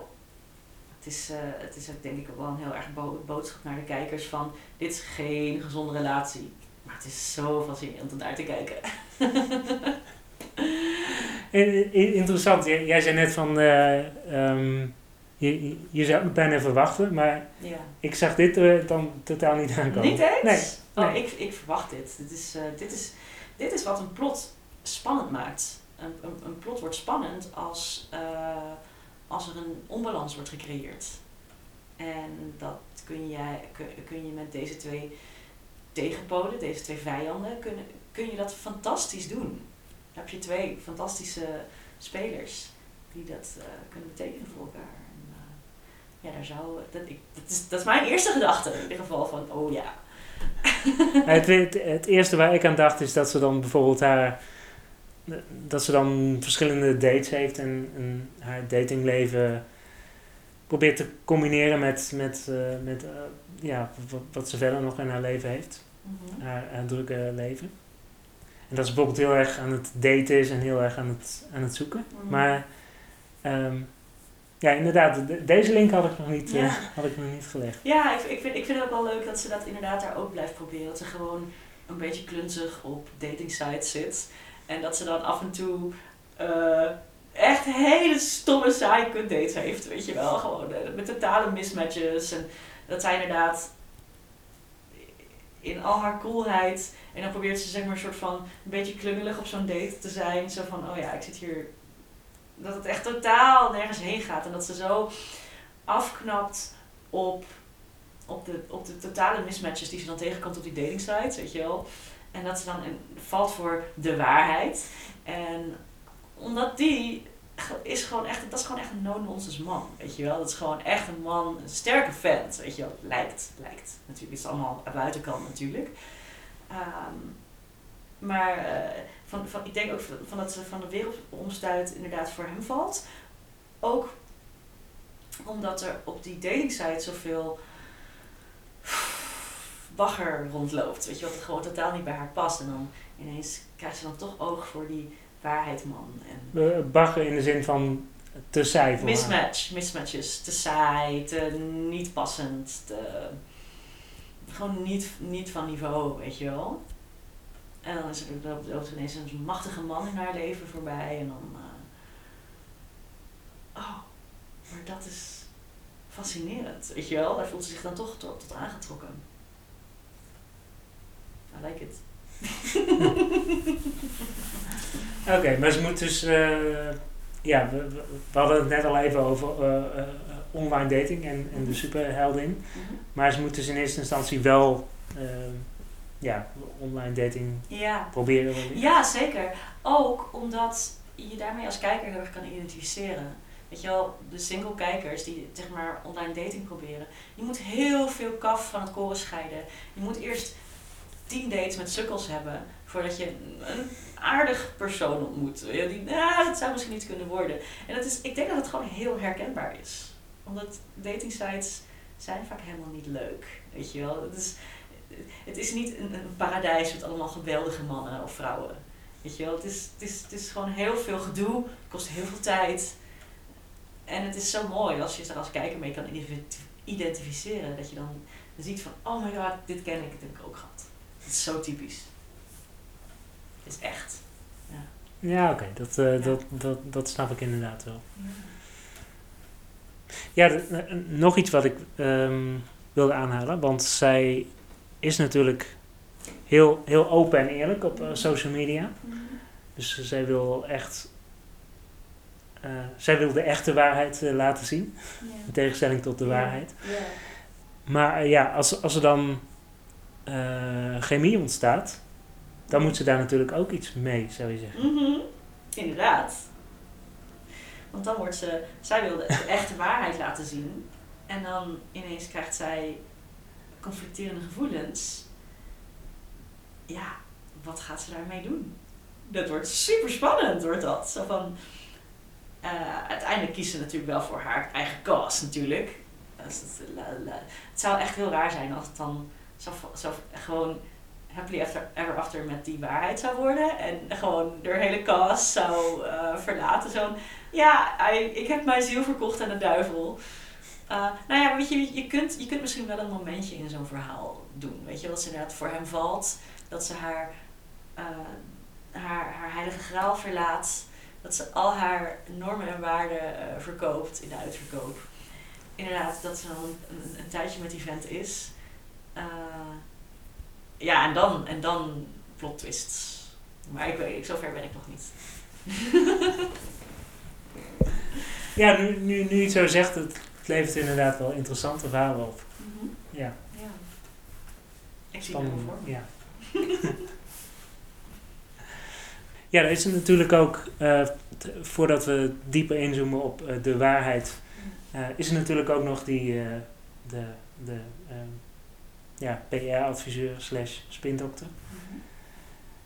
Het is, uh, het is ook denk ik wel een heel erg bo boodschap naar de kijkers van dit is geen gezonde relatie. Maar het is zo fascinerend om naar te kijken. Interessant, jij zei net van uh, um, je, je zou het bijna verwachten, maar ja. ik zag dit er dan totaal niet aankomen. Niet eens? Nee. Oh, ik, ik verwacht dit. Dit is, uh, dit, is, dit is wat een plot spannend maakt. Een, een, een plot wordt spannend als, uh, als er een onbalans wordt gecreëerd. En dat kun, jij, kun, kun je met deze twee tegenpolen, deze twee vijanden, kun, kun je dat fantastisch doen. Dan heb je twee fantastische spelers die dat kunnen betekenen voor elkaar. Ja, daar zou, dat, ik, dat, is, dat is mijn eerste gedachte in ieder geval van, oh ja, het, het, het, eerste waar ik aan dacht is dat ze dan bijvoorbeeld haar. dat ze dan verschillende dates heeft en, en haar datingleven probeert te combineren met, met, uh, met uh, ja, wat ze verder nog in haar leven heeft. Mm-hmm. haar, haar, drukke leven. En dat ze bijvoorbeeld heel erg aan het daten is en heel erg aan het, aan het zoeken. Mm-hmm. Maar um, ja, inderdaad. deze link had ik nog niet, uh, had ik nog niet gelegd. Ja, ik, ik, vind, ik vind het ook wel leuk dat ze dat inderdaad daar ook blijft proberen. Dat ze gewoon een beetje klunzig op dating sites zit. En dat ze dan af en toe uh, echt hele stomme saaie dates heeft. Weet je wel, gewoon uh, met totale mismatches. En dat zij inderdaad in al haar coolheid. En dan probeert ze zeg maar een soort van een beetje klungelig op zo'n date te zijn. Zo van, oh ja, ik zit hier dat het echt totaal nergens heen gaat. En dat ze zo afknapt op, op, de, op de totale mismatches die ze dan tegenkomt op die dating sites, weet je wel. En dat ze dan valt voor de waarheid. En omdat die is gewoon echt, dat is gewoon echt een no-nonsense man, weet je wel. Dat is gewoon echt een man, een sterke vent, weet je wel. Lijkt, lijkt. Natuurlijk, het is allemaal aan buitenkant natuurlijk. Um, maar uh, van, van, ik denk ook van dat ze van de wereldomstuit inderdaad voor hem valt. Ook omdat er op die datingsite zoveel bagger rondloopt. Weet je wat gewoon totaal niet bij haar past. En dan ineens krijgt ze dan toch oog voor die waarheidman. En uh, bagger in de zin van te saai voor Mismatch, haar. mismatches. Te saai, te niet passend, te, gewoon niet, niet van niveau, weet je wel. En dan is er loopt ineens een machtige man in haar leven voorbij. En dan. Uh, oh, maar dat is fascinerend. Weet je wel, daar voelt ze zich dan toch tot, tot aangetrokken. I like it. Oké, maar ze moet dus... eh, ja, we, we- hadden het net al even over eh, eh, online dating en, en de superheldin. Mhm. Maar ze moet dus in eerste instantie wel... ja, online dating Ja. proberen. ja, zeker. Ook omdat je daarmee als kijker heel erg kan identificeren. Weet je wel, de single kijkers die zeg maar online dating proberen, die moet heel veel kaf van het koren scheiden. Je moet eerst tien dates met sukkels hebben voordat je een aardig persoon ontmoet. Je, Die, ah, het zou misschien niet kunnen worden. En dat is, ik denk dat het gewoon heel herkenbaar is. Omdat dating sites zijn vaak helemaal niet leuk. Weet je wel, is, het is niet een, een paradijs met allemaal geweldige mannen of vrouwen. Weet je wel, het is, het, is, het is gewoon heel veel gedoe, het kost heel veel tijd. En het is zo mooi als je er als kijker mee kan identif- identificeren. Dat je dan ziet van, oh my god, dit ken ik, dit heb ik ook gehad. Het is zo typisch. Het is echt. Ja, oké, dat, eh, dat, dat, dat snap ik inderdaad wel. Ja, nog iets wat ik ehm, wilde aanhalen, want zij is natuurlijk heel, heel open en eerlijk op eh, social media. Dus zij wil echt, eh, zij wil de echte waarheid eh, laten zien, in tegenstelling tot de waarheid. Maar ja, als, als er dan chemie ontstaat, dan moet ze daar natuurlijk ook iets mee, zou je zeggen. Mhm. Inderdaad. Want dan wordt ze, zij wilde de echte waarheid laten zien. En dan ineens krijgt zij conflicterende gevoelens. Ja, wat gaat ze daarmee doen? Dat wordt super spannend, wordt dat. Zo van, eh, uiteindelijk kiest ze natuurlijk wel voor haar eigen cause natuurlijk. Het, zou echt heel raar zijn als het dan zo, gewoon happily ever after met die waarheid zou worden. En gewoon de hele cast zou eh, verlaten. Zo'n, ja, ik heb mijn ziel verkocht aan de duivel. Eh, nou ja, weet je, je kunt, je kunt misschien wel een momentje in zo'n verhaal doen. Weet je, dat ze inderdaad voor hem valt. Dat ze haar, eh, haar, haar heilige graal verlaat. Dat ze al haar normen en waarden eh, verkoopt in de uitverkoop. Inderdaad, dat ze dan een, een, tijdje met die vent is. Ja, en dan, en dan plot twists. Maar ik weet zover ben ik nog niet. Ja, nu, nu, nu je het zo zegt, het levert inderdaad wel interessante verhalen op. Ja, Ja. Ik zie het spannend. voor. Ja. ja, er is er natuurlijk ook, t- voordat we dieper inzoomen op eh, de waarheid, eh, is er natuurlijk ook nog die, de, de ehm, ja, PR-adviseur slash spindokter. Mhm.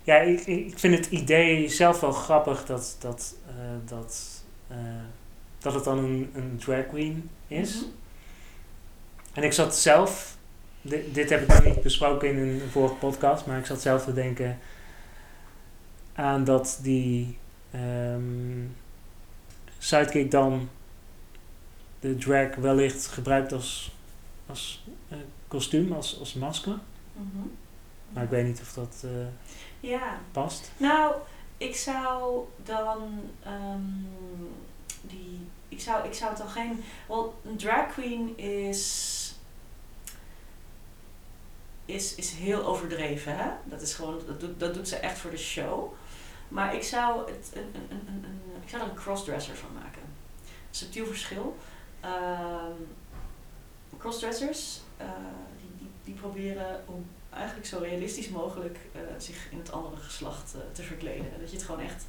Ja, ik, ik vind het idee zelf wel grappig dat, dat, dat, dat het dan een, een drag queen is. Mhm. En ik zat zelf, dit, dit heb ik nog niet besproken in een vorige podcast, maar ik zat zelf te denken aan dat die ehm sidekick dan de drag wellicht gebruikt als, als eh, kostuum, als, als masker. Mhm. Maar ik weet niet of dat eh, Ja, past. nou, ik zou dan ehm, die. Ik zou, ik zou het dan geen. Wel, een drag queen is. Is, is heel overdreven, hè? Dat is gewoon. Dat doet, dat doet ze echt voor de show. Maar ik zou, het, een, een, een, een, ik zou er een crossdresser van maken. Subtiel verschil. Ehm, crossdressers, eh, die, die, die proberen om eigenlijk zo realistisch mogelijk eh, zich in het andere geslacht eh, te verkleden. Dat je het gewoon echt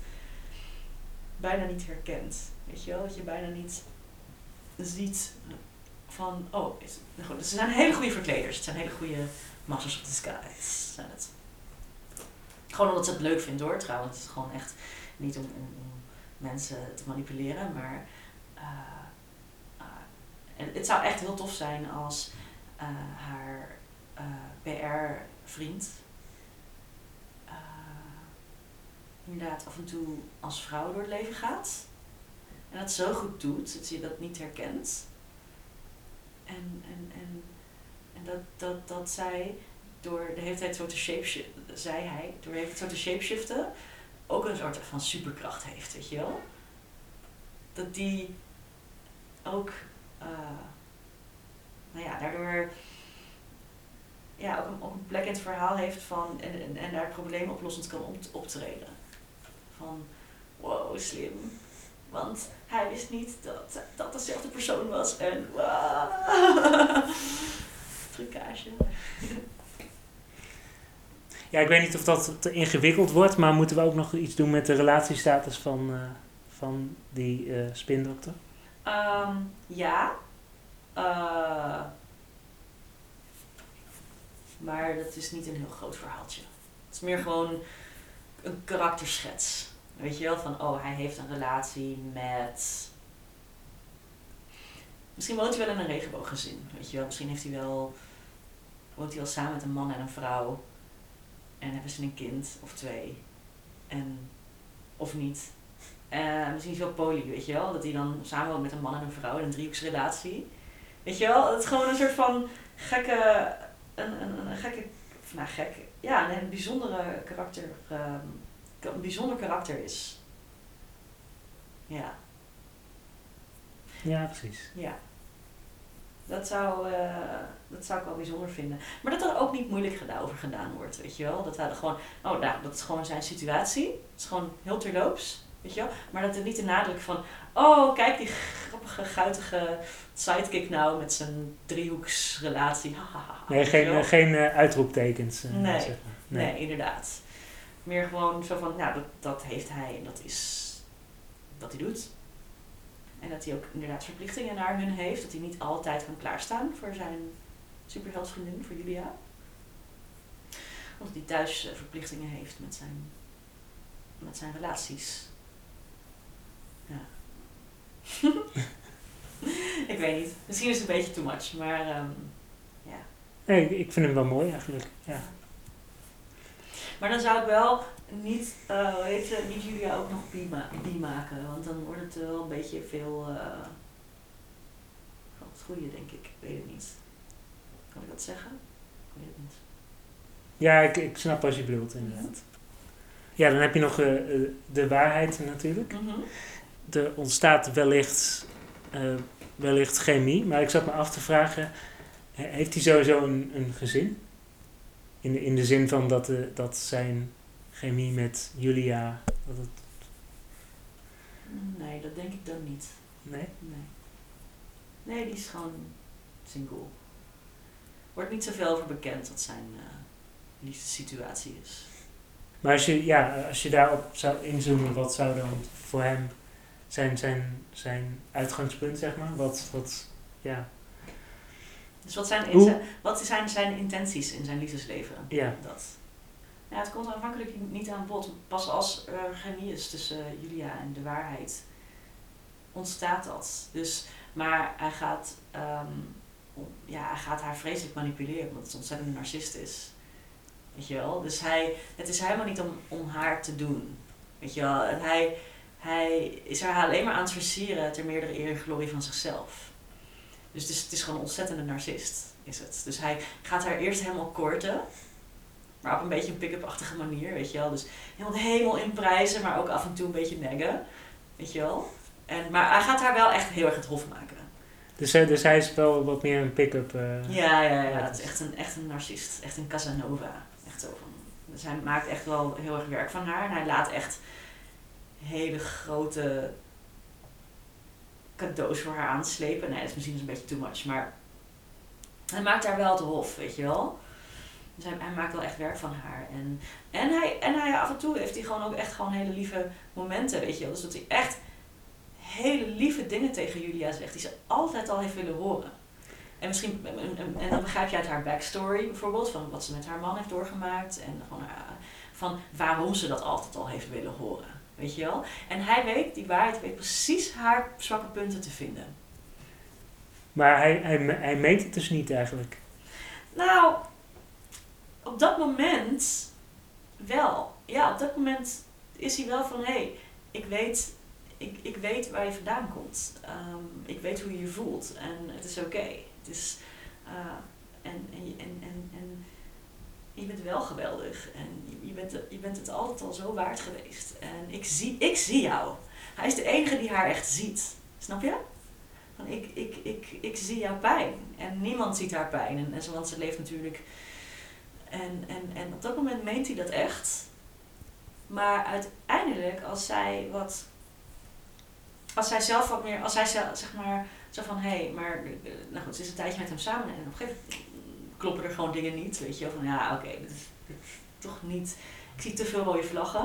bijna niet herkent. Weet je wel? Dat je bijna niet ziet van, oh, is, nou goed, ze zijn hele goede verkleders. Het zijn hele goede masters of disguise. Het. Gewoon omdat ze het leuk vinden hoor, trouwens. Het is gewoon echt niet om, om, mensen te manipuleren, maar en het zou echt heel tof zijn als eh, haar PR-vriend inderdaad af en toe als vrouw door het leven gaat. En dat zo goed doet dat je dat niet herkent. En, en, en, en dat, dat, dat zij door de hele tijd zo te shapeshiften, zei hij, door de zo te shapeshiften, ook een soort van superkracht heeft, weet je wel? Dat die ook, eh, nou ja, daardoor ja, ook, een, een plek in het verhaal heeft van, en, en, en daar probleemoplossend kan op, optreden. Van, wow, slim. Want hij wist niet dat dat dezelfde persoon was. En wow. Trucage. Ja, ik weet niet of dat te ingewikkeld wordt, maar moeten we ook nog iets doen met de relatiestatus van, eh, van die eh, spindokter? Ehm, ja. Eh, maar dat is niet een heel groot verhaaltje. Het is meer gewoon een karakterschets. Weet je wel, van oh, hij heeft een relatie met. Misschien woont hij wel in een regenbooggezin. Weet je wel, misschien heeft hij wel. Woont hij wel samen met een man en een vrouw. En hebben ze een kind of twee. En. Of niet. Uh, misschien wel poly, weet je wel. Dat hij dan samen woont met een man en een vrouw in een driehoeksrelatie. Weet je wel, het is gewoon een soort van gekke. Een, een, een gekke. Nou, gek. Ja, een, een bijzondere karakter. Um, een bijzonder karakter is. Ja. Ja, precies. Ja. Dat zou, uh, dat zou ik wel bijzonder vinden. Maar dat er ook niet moeilijk gedaan, over gedaan wordt, weet je wel. Dat hij gewoon, oh nou, dat is gewoon zijn situatie. Het is gewoon heel terloops, weet je wel. Maar dat er niet de nadruk van, oh kijk die grappige, guitige sidekick nou met zijn driehoeksrelatie. nee, geen, geen uh, uitroeptekens. Uh, nee, zeg maar. nee. nee, inderdaad. Meer gewoon zo van, nou, dat, dat heeft hij en dat is wat hij doet. En dat hij ook inderdaad verplichtingen naar hun heeft. Dat hij niet altijd kan klaarstaan voor zijn superheldvriendin, voor Julia. Omdat hij thuis eh, verplichtingen heeft met zijn, met zijn relaties. Ik weet niet. Misschien is het een beetje too much, maar um, ja. Nee, ik vind hem wel mooi eigenlijk. Ja. Maar dan zou ik wel niet, uh, weet je, niet Julia ook nog bi, maken. Want dan wordt het wel een beetje veel uh, van het goede, denk ik. Ik weet het niet. Kan ik dat zeggen? Ik weet het niet. Ja, ik, ik snap wat je bedoelt, inderdaad. Ja, dan heb je nog uh, de waarheid natuurlijk. Mm -hmm. Er ontstaat wellicht, wellicht chemie, maar ik zat me af te vragen: heeft hij sowieso een, een gezin? In de, in de zin van dat, de, dat zijn chemie met Julia. Dat het... Nee, dat denk ik dan niet. Nee? Nee. Nee, die is gewoon single. Wordt niet zoveel over bekend wat zijn uh, liefste situatie is. Maar als je, ja, als je daarop zou inzoomen, wat zou dan voor hem zijn, zijn, zijn uitgangspunt, zeg maar? Wat, wat ja. Dus wat zijn, zijn, wat zijn zijn intenties in zijn liefdesleven? Ja. Dat. Ja, het komt aanvankelijk niet aan bod. Pas als er chemie is tussen Julia en de waarheid, ontstaat dat. Dus, maar hij gaat, um, ja, hij gaat haar vreselijk manipuleren, omdat het ontzettend een narcist is. Weet je wel? Dus hij, het is helemaal niet om, om haar te doen. Weet je wel? En hij, hij is haar alleen maar aan het versieren ter meerdere eer en glorie van zichzelf. Dus het is, het is gewoon een ontzettende narcist, is het. Dus hij gaat haar eerst helemaal korten. Maar op een beetje een pick-up-achtige manier, weet je wel. Dus helemaal de hemel in prijzen, maar ook af en toe een beetje neggen. Weet je wel. En, maar hij gaat haar wel echt heel erg het hof maken. Dus, dus hij is wel wat meer een pick-up. Uh, ja, ja, ja. Het is echt een, echt een narcist. Echt een Casanova. Echt zo van. Dus hij maakt echt wel heel erg werk van haar. En hij laat echt hele grote cadeaus voor haar aanslepen. Nee, dat is misschien een beetje too much. Maar hij maakt haar wel het hof, weet je wel. Dus hij, hij, maakt wel echt werk van haar. En, en, hij, en hij, af en toe heeft hij gewoon ook echt gewoon hele lieve momenten, weet je wel. Dus dat hij echt hele lieve dingen tegen Julia zegt, die ze altijd al heeft willen horen. En misschien, en, dan begrijp je uit haar backstory bijvoorbeeld, van wat ze met haar man heeft doorgemaakt. En van waarom ze dat altijd al heeft willen horen. Weet je wel? En hij weet, die waarheid weet precies haar zwakke punten te vinden. Maar hij, hij, hij meet het dus niet eigenlijk. Nou, op dat moment wel. Ja, op dat moment is hij wel van hé, hey, ik weet. Ik, ik weet waar je vandaan komt. Um, ik weet hoe je je voelt. En het is oké. Het is. Uh, en, en, en, en, en je bent wel geweldig. En je, bent, je bent het altijd al zo waard geweest. En ik zie, ik zie jou. Hij is de enige die haar echt ziet. Snap je? Van ik, ik, ik, ik zie jouw pijn. En niemand ziet haar pijn. En, en want ze leeft natuurlijk En, en, en op dat moment meent hij dat echt. Maar uiteindelijk, als zij wat. Als zij zelf wat meer. Als zij zelf, zeg maar. Zo van hé, hey, maar. eh, Nou goed, ze is een tijdje met hem samen. En op een gegeven moment kloppen er gewoon dingen niet. Weet je. Van ja, oké, dit, is, toch niet. Ik zie te veel rode vlaggen.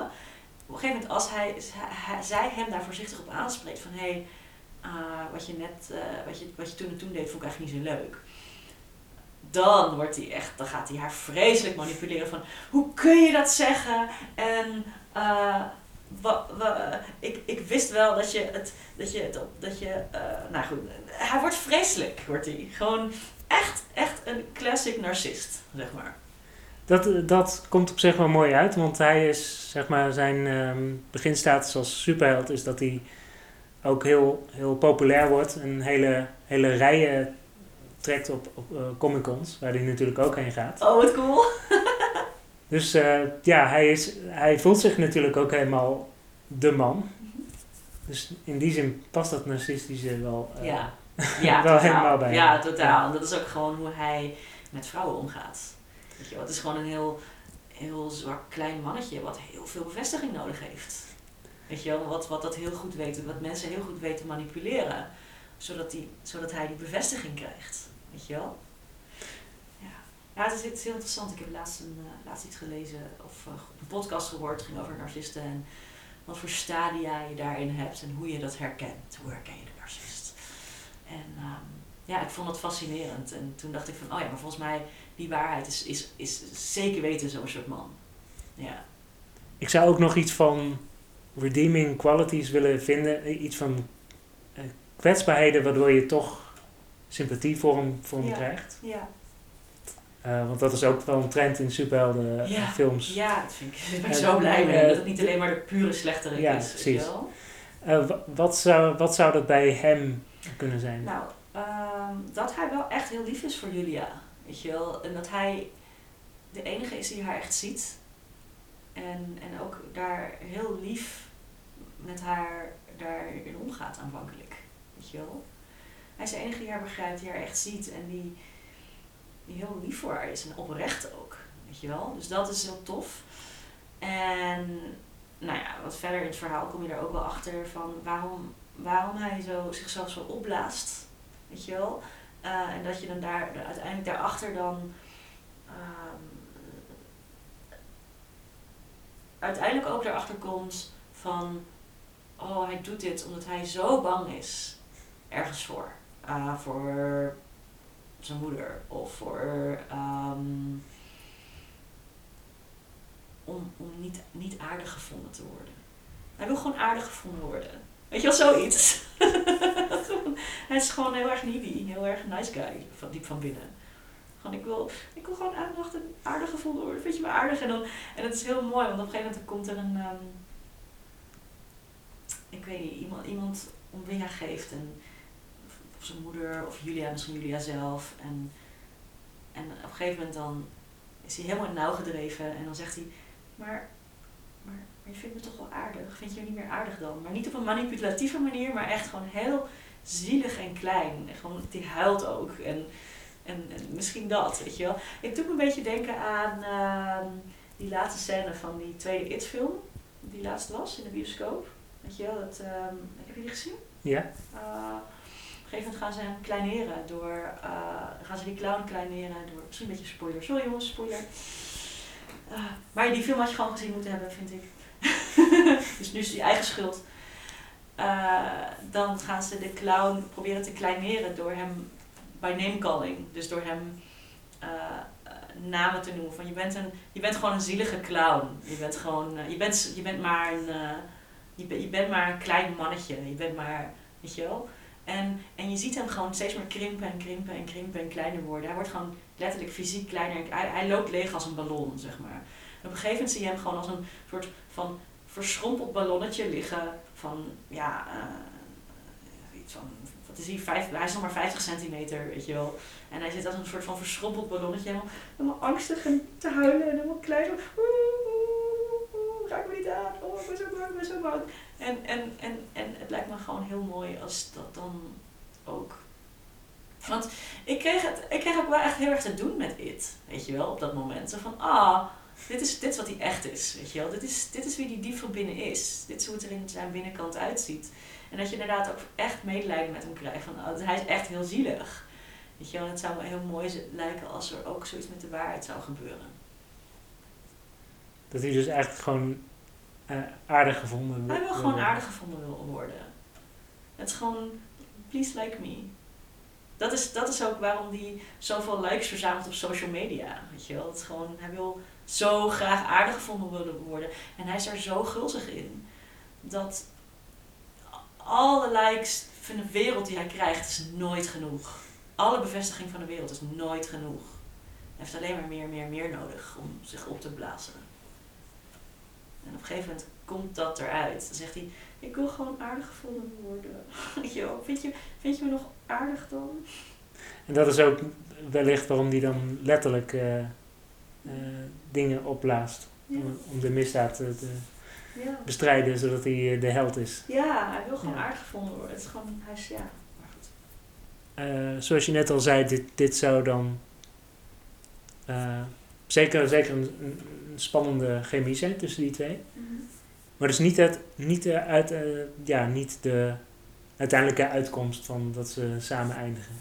Op een gegeven moment, als hij, zij hem daar voorzichtig op aanspreekt. Van hé, hey, ah, wat je net. eh, wat, je, wat je toen en toen deed, vond ik eigenlijk niet zo leuk dan wordt hij echt, dan gaat hij haar vreselijk manipuleren van hoe kun je dat zeggen? En eh, wa- ik, ik wist wel dat je het, dat je het, dat je, eh, nou goed, hij wordt vreselijk, wordt hij. Gewoon echt, echt een classic narcist, zeg maar. Dat, dat komt op zich wel mooi uit, want hij is, zeg maar, zijn ehm, beginstatus als superheld is dat hij ook heel, heel populair wordt. Een hele, hele rijen trekt op, op eh, Comic-Cons, waar hij natuurlijk ook heen gaat. Oh, wat cool. Dus eh, ja, hij, is, hij voelt zich natuurlijk ook helemaal de man. Dus in die zin past dat narcistische wel. eh, Ja, ja Wel totaal. helemaal bij Ja, totaal. En dat is ook gewoon hoe hij met vrouwen omgaat. Weet je wel, het is gewoon een heel, heel zwak klein mannetje wat heel veel bevestiging nodig heeft. Weet je wel, wat, wat dat heel goed weet, wat mensen heel goed weten manipuleren. Zodat, die, zodat hij die bevestiging krijgt. Weet je wel? Ja, ja het, is, het is heel interessant. Ik heb laatst, een, eh, laatst iets gelezen of eh, een podcast gehoord. Het ging over narcisten en wat voor stadia je daarin hebt en hoe je dat herkent. Hoe herken je? En ehm, ja, ik vond dat fascinerend. En toen dacht ik van, oh ja, maar volgens mij, die waarheid is, is, is zeker weten zo'n soort man. Ja. Ik zou ook nog iets van redeeming qualities willen vinden. Iets van eh, kwetsbaarheden waardoor je toch sympathie voor hem, voor hem Ja. krijgt. Ja. Eh, want dat is ook wel een trend in superhelden Ja. films. Ja, dat vind ik, daar ben ik En, zo blij mee. eh, dat het niet alleen maar de pure slechterik Ja, is. precies. wel? Eh, wat, zou, wat zou dat bij hem kunnen zijn? Nou, ehm, dat hij wel echt heel lief is voor Julia. Weet je wel? En dat hij de enige is die haar echt ziet. En, en ook daar heel lief met haar daarin omgaat aanvankelijk. Weet je wel? Hij is de enige die haar begrijpt, die haar echt ziet en die, die heel lief voor haar is en oprecht ook. Weet je wel? Dus dat is heel tof. En nou ja, wat verder in het verhaal kom je er ook wel achter van waarom, waarom hij zo, zichzelf zo opblaast. Weet je wel? Eh, en dat je dan daar uiteindelijk daarachter dan. ehm, uiteindelijk ook erachter komt van. Oh, hij doet dit omdat hij zo bang is ergens voor. Eh, voor zijn moeder of voor. ehm, om om niet, niet aardig gevonden te worden. Hij wil gewoon aardig gevonden worden. Weet je wel, zoiets. hij is gewoon heel erg needy, heel erg nice guy, van diep van binnen. Gewoon, ik wil, ik wil gewoon aandacht en aardig gevonden worden. Vind je me aardig? En, dan, en het is heel mooi, want op een gegeven moment komt er een... ehm, ik weet niet, iemand, iemand om wie hij geeft. En, of zijn moeder, of Julia, misschien Julia zelf. En, en op een gegeven moment dan is hij helemaal nauw gedreven. En dan zegt hij, maar je vindt me toch wel aardig? Vind je me niet meer aardig dan? Maar niet op een manipulatieve manier, maar echt gewoon heel zielig en klein. En gewoon, die huilt ook. En, en, en misschien dat, weet je wel. Ik doe me een beetje denken aan ehm, die laatste scène van die tweede It-film. Die laatst was in de bioscoop. Weet je wel, dat, ehm, heb je die gezien? Ja? Uh, op een gegeven moment gaan ze hem kleineren door, uh, gaan ze die clown kleineren door, misschien een beetje spoiler, sorry jongens, spoiler. Uh, maar die film had je gewoon gezien moeten hebben, vind ik. dus nu is het je eigen schuld. Uh, dan gaan ze de clown proberen te kleineren door hem bij name calling. Dus door hem uh, namen te noemen. Van je bent, een, je bent gewoon een zielige clown. Je bent gewoon, je bent, je bent maar een je, je bent maar een klein mannetje. Je bent maar, weet je wel. En, en je ziet hem gewoon steeds meer krimpen en krimpen en krimpen en kleiner worden. Hij wordt gewoon letterlijk fysiek kleiner. Hij, hij loopt leeg als een ballon, zeg maar. En op een gegeven moment zie je hem gewoon als een soort van verschrompeld ballonnetje liggen. Van, ja, uh, iets van, wat is hij? Vijf, hij is nog maar 50 centimeter, weet je wel. En hij zit als een soort van verschrompeld ballonnetje. Helemaal, helemaal angstig en te huilen en helemaal klein. Raak me niet aan. Oh, ik ben zo bang, ik ben zo bang. En, en, en, en het lijkt me gewoon heel mooi als dat dan ook Want ik kreeg, het, ik kreeg ook wel echt heel erg te doen met It. Weet je wel, op dat moment. Zo van, ah, dit is, dit is wat hij echt is. Weet je wel, dit is, dit is wie die dief van binnen is. Dit is hoe het er in zijn binnenkant uitziet. En dat je inderdaad ook echt medelijden met hem krijgt. Van, oh, hij is echt heel zielig. Weet je wel, het zou me heel mooi lijken als er ook zoiets met de waarheid zou gebeuren. Dat hij dus eigenlijk gewoon eh, aardig gevonden Hij wil wil gewoon aardig gevonden wil worden. Het is gewoon, please like me. Dat is, dat is ook waarom hij zoveel likes verzamelt op social media. Weet je wel? Is gewoon, hij wil zo graag aardig gevonden willen worden. En hij is er zo gulzig in. Dat alle likes van de wereld die hij krijgt is nooit genoeg. Alle bevestiging van de wereld is nooit genoeg. Hij heeft alleen maar meer, meer, meer nodig om zich op te blazen. En op een gegeven moment komt dat eruit. Dan zegt hij, ik wil gewoon aardig gevonden worden. Vind je, vind je me nog aardig dan? En dat is ook wellicht waarom hij dan letterlijk eh, eh, dingen opblaast. Ja. Om, om de misdaad te, te Ja, bestrijden, zodat hij eh, de held is. ja hij wil gewoon Ja. aardig gevonden worden. Het is gewoon, hij is, ja. Maar goed. Zoals je net al zei, dit, dit zou dan zeker, zeker een, een een spannende chemie zijn tussen die twee. Maar dus niet, het, niet, de, uit, eh, ja, niet de uiteindelijke uitkomst van dat ze samen eindigen.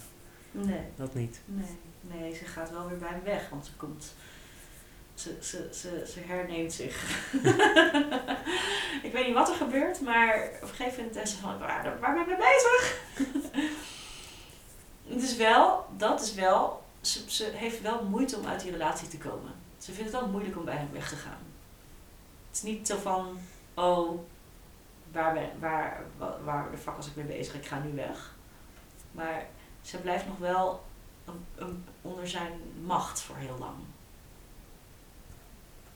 Nee, Dat niet. nee, nee, ze gaat wel weer bij hem weg, want ze komt. Ze, ze, ze, ze herneemt zich. ik weet niet wat er gebeurt, maar op een gegeven moment is ze van, waar, waar ben ik mee bezig? het is wel, dat is wel, ze, ze heeft wel moeite om uit die relatie te komen. Ze vindt het wel moeilijk om bij hem weg te gaan. Het is niet zo van, oh, waar, ben, waar, wa- waar de fuck was ik mee bezig, ik ga nu weg. Maar ze blijft nog wel een- onder zijn macht voor heel lang.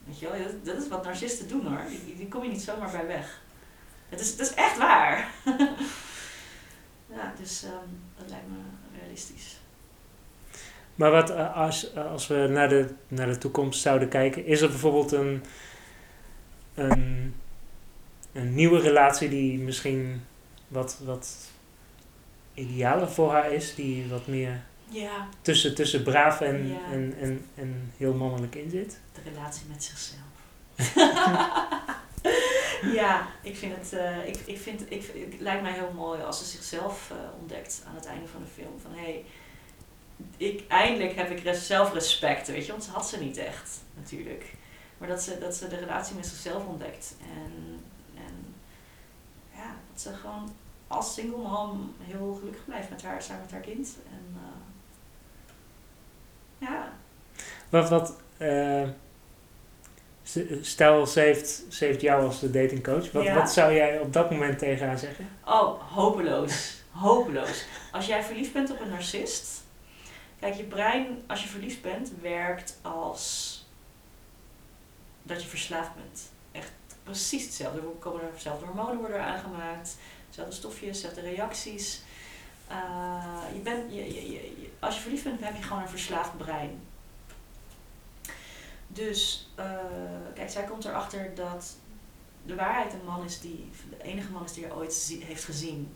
Weet je wel, dat, is wat narcisten doen hoor. Die, die kom je niet zomaar bij weg. Het is, het is echt waar. ja, dus ehm, dat lijkt me realistisch. Maar wat eh, als, als we naar de, naar de toekomst zouden kijken, is er bijvoorbeeld een, een, een nieuwe relatie die misschien wat, wat idealer voor haar is, die wat meer Ja, tussen, tussen braaf en, Ja. en, en, en heel mannelijk in zit? de relatie met zichzelf. ja, ik vind het, eh, ik, ik vind, ik, het lijkt mij heel mooi als ze zichzelf eh, ontdekt aan het einde van de film. Van hé, hey, ik, eindelijk heb ik res- zelfrespect, weet je, want ze had ze niet echt, natuurlijk. Maar dat ze, dat ze de relatie met zichzelf ontdekt. En ja, dat ze gewoon als single mom heel gelukkig blijft met haar, samen met haar kind. En eh, ja, Wat, wat eh, stel, ze heeft, ze heeft jou als de datingcoach. Wat, Ja. wat zou jij op dat moment tegen haar zeggen? Oh, hopeloos. Hopeloos. Als jij verliefd bent op een narcist. Kijk, je brein, als je verliefd bent, werkt als dat je verslaafd bent. Precies hetzelfde. Er komen dezelfde hormonen worden aangemaakt. Dezelfde stofjes, dezelfde reacties. Eh, je bent, je, je, je- je- als je verliefd bent, heb je gewoon een verslaafd brein. Dus, eh, kijk, zij komt erachter dat de waarheid een man is die, de enige man is die er ooit heeft gezien.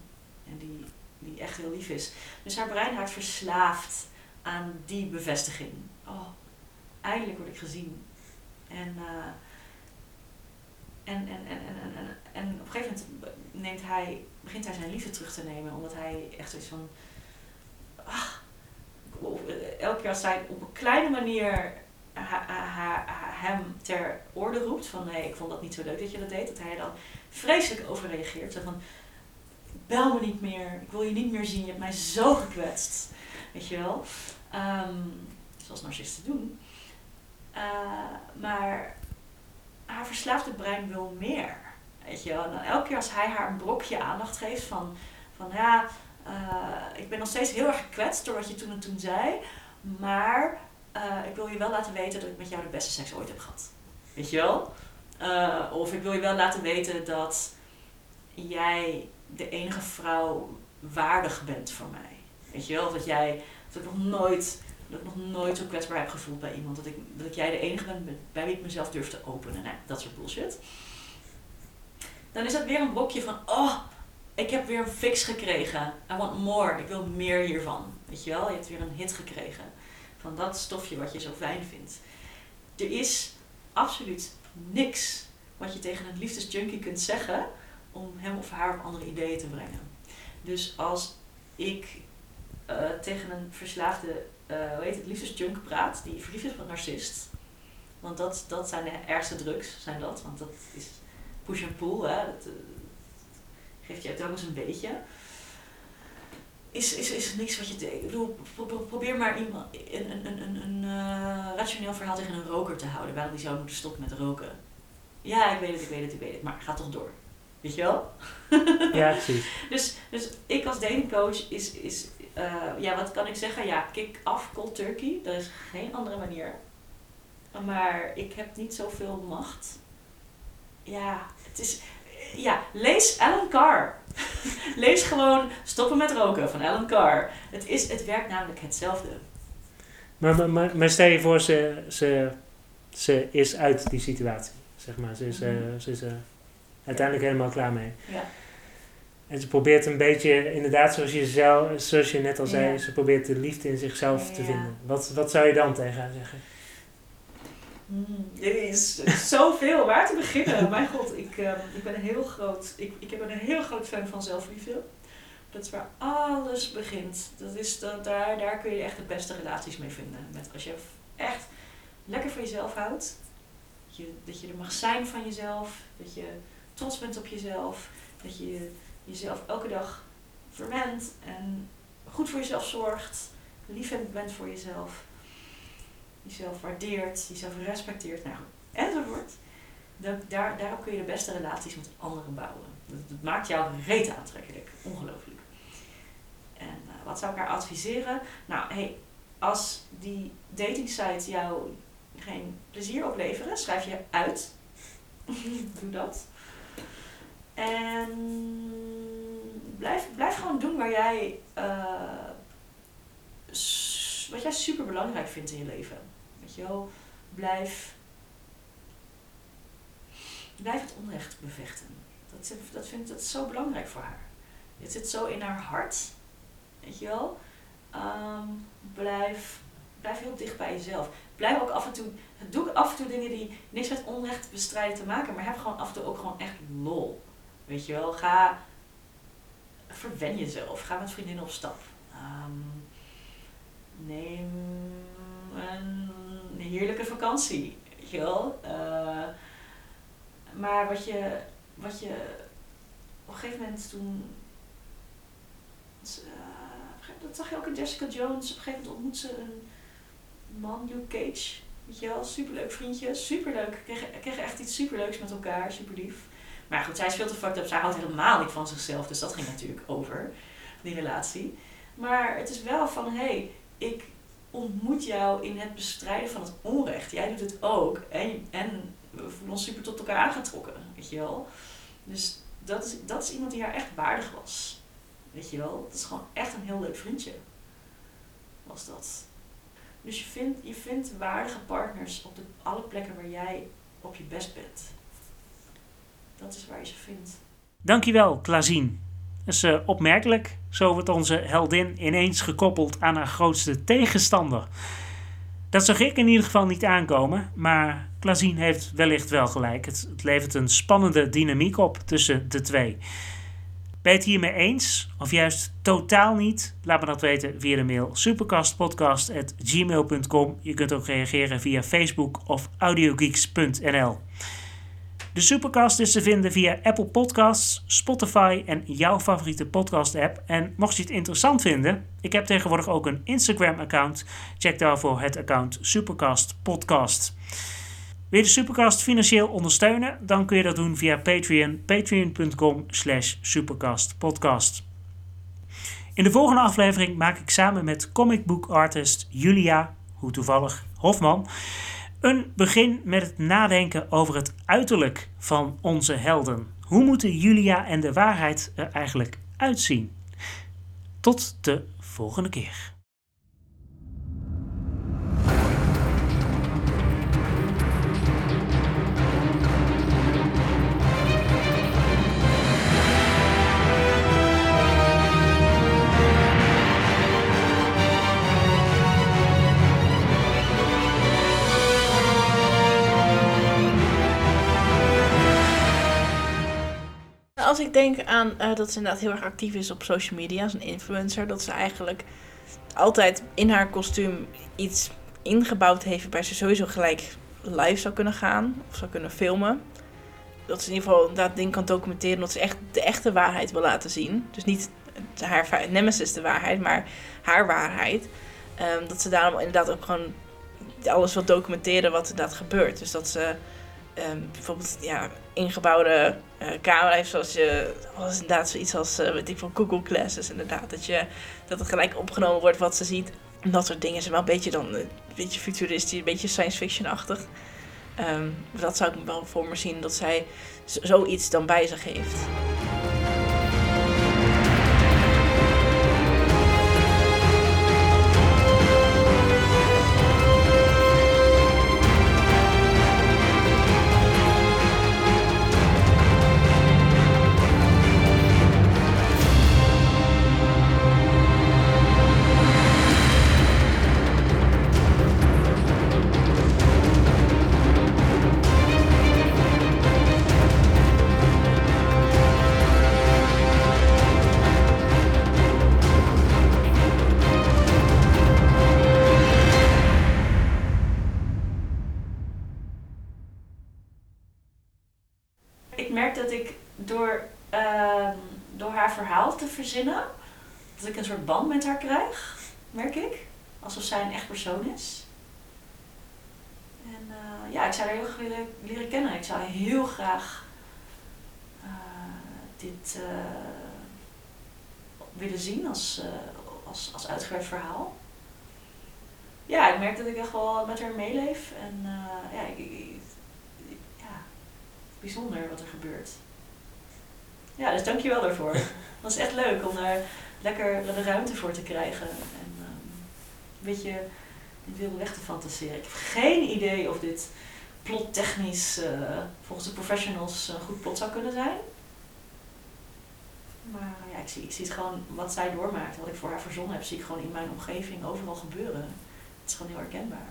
En die, die echt heel lief is. Dus haar brein raakt verslaafd aan die bevestiging. Oh, eindelijk word ik gezien. En, eh, en, en, en, en, en, en, op een gegeven moment neemt hij, begint hij zijn liefde terug te nemen. Omdat hij echt zoiets van... Ah, eh, elke keer als zij op een kleine manier hem ter orde roept van nee, ik vond dat niet zo leuk dat je dat deed, dat hij dan vreselijk over reageert. Zo van, bel me niet meer, ik wil je niet meer zien, je hebt mij zo gekwetst. Weet je wel? Ehm, zoals narcisten doen. Eh, maar haar verslaafde brein wil meer. Weet je wel? En elke keer als hij haar een brokje aandacht geeft van, van ja, eh, ik ben nog steeds heel erg gekwetst door wat je toen en toen zei, maar eh, ik wil je wel laten weten dat ik met jou de beste seks ooit heb gehad. Weet je wel? Eh, of ik wil je wel laten weten dat jij de enige vrouw waardig bent voor mij. Weet je wel? Dat jij, dat ik nog nooit, dat ik nog nooit zo kwetsbaar heb gevoeld bij iemand. Dat ik, dat ik jij de enige ben met- bij wie ik mezelf durf te openen. Nou, dat soort bullshit. Dan is dat weer een brokje van, oh, ik heb weer een fix gekregen. I want more. Ik wil meer hiervan. Weet je wel, je hebt weer een hit gekregen van dat stofje wat je zo fijn vindt. Er is absoluut niks wat je tegen een liefdesjunkie kunt zeggen om hem of haar op andere ideeën te brengen. Dus als ik eh, tegen een verslaafde, uh, hoe heet het, liefdesjunk praat, die verliefd is op een narcist. Want dat, dat zijn de ergste drugs, zijn dat. Want dat is push and pull, hè. Dat, uh, geeft je telkens een beetje. Is, is, is niks wat je... Ik bedoel, probeer maar iemand, een, een, een, een, een rationeel verhaal tegen een roker te houden. Waarom die zou moeten stoppen met roken. Ja, ik weet het, ik weet het, ik weet het. Maar ga toch door. Weet je wel? Ja, precies. dus, dus ik als datingcoach is, is uh, ja, wat kan ik zeggen? Ja, kick af cold turkey. Er is geen andere manier. Maar ik heb niet zoveel macht. Ja, het is... Ja, lees Alan Carr. lees gewoon Stoppen met roken van Alan Carr. Het, is, het werkt namelijk hetzelfde. Maar, maar, maar, maar stel je voor, ze, ze, ze is uit die situatie. Zeg maar, ze is, mm -hmm. uh, ze is uh, uiteindelijk helemaal klaar mee. Ja. En ze probeert een beetje, inderdaad, zoals je, zelf, zoals je net al zei, ja. ze probeert de liefde in zichzelf ja, te vinden. Wat, wat zou je dan tegen haar zeggen? Mm, er is zoveel waar te beginnen. Mijn god, ik, uh, ik ben een heel groot, ik, ik ben een heel groot fan van zelfliefde. Dat is waar alles begint. Dat is dat, daar, daar kun je echt de beste relaties mee vinden. Met als je echt lekker van jezelf houdt. Dat je, dat je er mag zijn van jezelf. Dat je trots bent op jezelf. Dat je jezelf elke dag verwent en goed voor jezelf zorgt, liefhebbend bent voor jezelf, jezelf waardeert, jezelf respecteert, nou, enzovoort. Dat, daar, daarop kun je de beste relaties met anderen bouwen. Dat, maakt jou reet aantrekkelijk, ongelooflijk. En uh, wat zou ik haar adviseren? Nou, hey, als die dating site jou geen plezier opleveren, schrijf je uit. Doe dat. En blijf, blijf gewoon doen waar jij, uh, wat jij super belangrijk vindt in je leven. Weet je wel, blijf, blijf het onrecht bevechten. Dat, dat vind dat is zo belangrijk voor haar. Het zit zo in haar hart. Weet je wel. Um, blijf, blijf heel dicht bij jezelf. Blijf ook af en toe, doe af en toe dingen die niks met onrecht bestrijden te maken, maar heb gewoon af en toe ook gewoon echt lol. Weet je wel, ga, verwen jezelf. Ga met vriendinnen op stap. Um, neem een heerlijke vakantie. Weet je wel. Uh, maar wat je, wat je op een gegeven moment toen. Uh, dat zag je ook in Jessica Jones. Op een gegeven moment ontmoet ze een man, Luke Cage. Weet je wel, superleuk vriendje. Superleuk. Kregen, kregen echt iets superleuks met elkaar. Super lief. Maar goed, zij is veel te fucked up. Zij houdt helemaal niet van zichzelf. Dus dat ging natuurlijk over, die relatie. Maar het is wel van, hé, hey, ik ontmoet jou in het bestrijden van het onrecht. Jij doet het ook. En, en we voelen ons super tot elkaar aangetrokken, weet je wel. Dus dat is, dat is iemand die haar echt waardig was. Weet je wel. Dat is gewoon echt een heel leuk vriendje. Was dat. Dus je vindt, je vindt waardige partners op de, alle plekken waar jij op je best bent dat is waar je ze vindt. Dankjewel, Klazien. Dat is uh, opmerkelijk. Zo wordt onze heldin ineens gekoppeld aan haar grootste tegenstander. Dat zag ik in ieder geval niet aankomen, maar Klazien heeft wellicht wel gelijk. Het, het levert een spannende dynamiek op tussen de twee. Ben je het hiermee eens of juist totaal niet? Laat me dat weten via de mail supercastpodcast.gmail.com. Je kunt ook reageren via Facebook of audiogeeks.nl. De Supercast is te vinden via Apple Podcasts, Spotify en jouw favoriete podcast-app. En mocht je het interessant vinden, ik heb tegenwoordig ook een Instagram-account. Check daarvoor het account Supercast Podcast. Wil je de Supercast financieel ondersteunen? Dan kun je dat doen via Patreon, patreon.com slash supercastpodcast. In de volgende aflevering maak ik samen met comicbook artist Julia, hoe toevallig, Hofman een begin met het nadenken over het uiterlijk van onze helden. Hoe moeten Julia en de waarheid er eigenlijk uitzien? Tot de volgende keer. Denk aan eh, dat ze inderdaad heel erg actief is op social media als een influencer. Dat ze eigenlijk altijd in haar kostuum iets ingebouwd heeft waarbij ze sowieso gelijk live zou kunnen gaan of zou kunnen filmen. Dat ze in ieder geval dat ding kan documenteren, dat ze echt de echte waarheid wil laten zien. Dus niet haar nemesis de waarheid, maar haar waarheid. Ehm, dat ze daarom inderdaad ook gewoon alles wil documenteren wat inderdaad gebeurt. Dus dat ze ehm, bijvoorbeeld ja, ingebouwde camera heeft, zoals je, als inderdaad zoiets als eh weet ik van Google Glasses inderdaad. Dat, je, dat het gelijk opgenomen wordt wat ze ziet. Dat soort dingen zijn wel een beetje dan eh, een beetje futuristisch, een beetje science fiction-achtig. Ehm, dat zou ik wel voor me zien dat zij zoiets dan bij zich heeft. Te verzinnen, dat ik een soort band met haar krijg, merk ik. Alsof zij een echt persoon is. En eh, ja, ik zou haar heel graag willen leren kennen. Ik zou heel graag eh, dit eh, willen zien als, als, als uitgewerkt verhaal. Ja, ik merk dat ik echt wel met haar meeleef. En ja, ik- ja, bijzonder wat er gebeurt. Ja, dus dankjewel daarvoor. Het was echt leuk om daar lekker de ruimte voor te krijgen. En ehm, een beetje de wilde weg te fantaseren. Ik heb geen idee of dit plottechnisch eh, volgens de professionals een goed plot zou kunnen zijn. Maar ja, ik zie, ik zie het gewoon wat zij doormaakt. Wat ik voor haar verzonnen heb, zie ik gewoon in mijn omgeving overal gebeuren. Het is gewoon heel herkenbaar.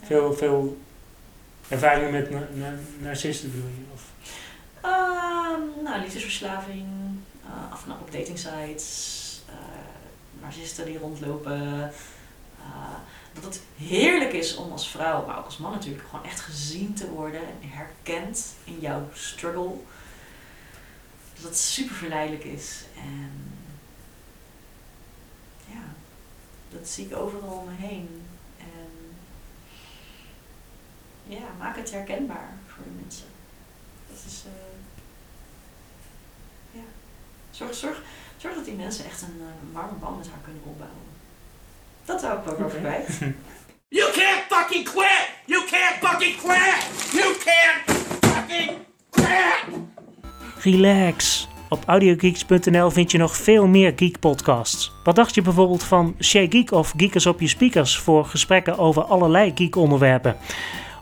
Ja. Veel, veel ervaring met na na narcisten bedoel je? Of? Ehm, nou, liefdesverslaving, eh afknap op datingsites, eh narcisten die rondlopen. eh, dat het heerlijk is om als vrouw, maar ook als man natuurlijk, gewoon echt gezien te worden en herkend in jouw struggle. Dat het super verleidelijk is. En ja, dat zie ik overal om me heen. En ja, maak het herkenbaar voor de mensen. Dat is, eh, ja. Zorg, zorg, zorg dat die mensen echt een eh, warme band met haar kunnen opbouwen. Dat zou ik ook over Oké. kwijt. You can't fucking quit! You can't fucking quit! You can't fucking quit! Relax. Op audiogeeks.nl vind je nog veel meer geek podcasts. Wat dacht je bijvoorbeeld van Shay Geek of Geekers op je speakers voor gesprekken over allerlei geek onderwerpen?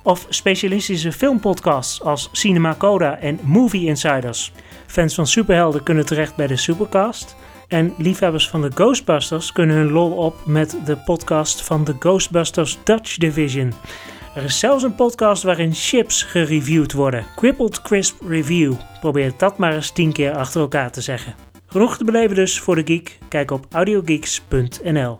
Of specialistische filmpodcasts als Cinema Coda en Movie Insiders. Fans van superhelden kunnen terecht bij de Supercast. En liefhebbers van de Ghostbusters kunnen hun lol op met de podcast van de Ghostbusters Dutch Division. Er is zelfs een podcast waarin chips gereviewd worden. Crippled Crisp Review. Probeer dat maar eens 10 keer achter elkaar te zeggen. Genoeg te beleven dus voor de geek. Kijk op audiogeeks.nl.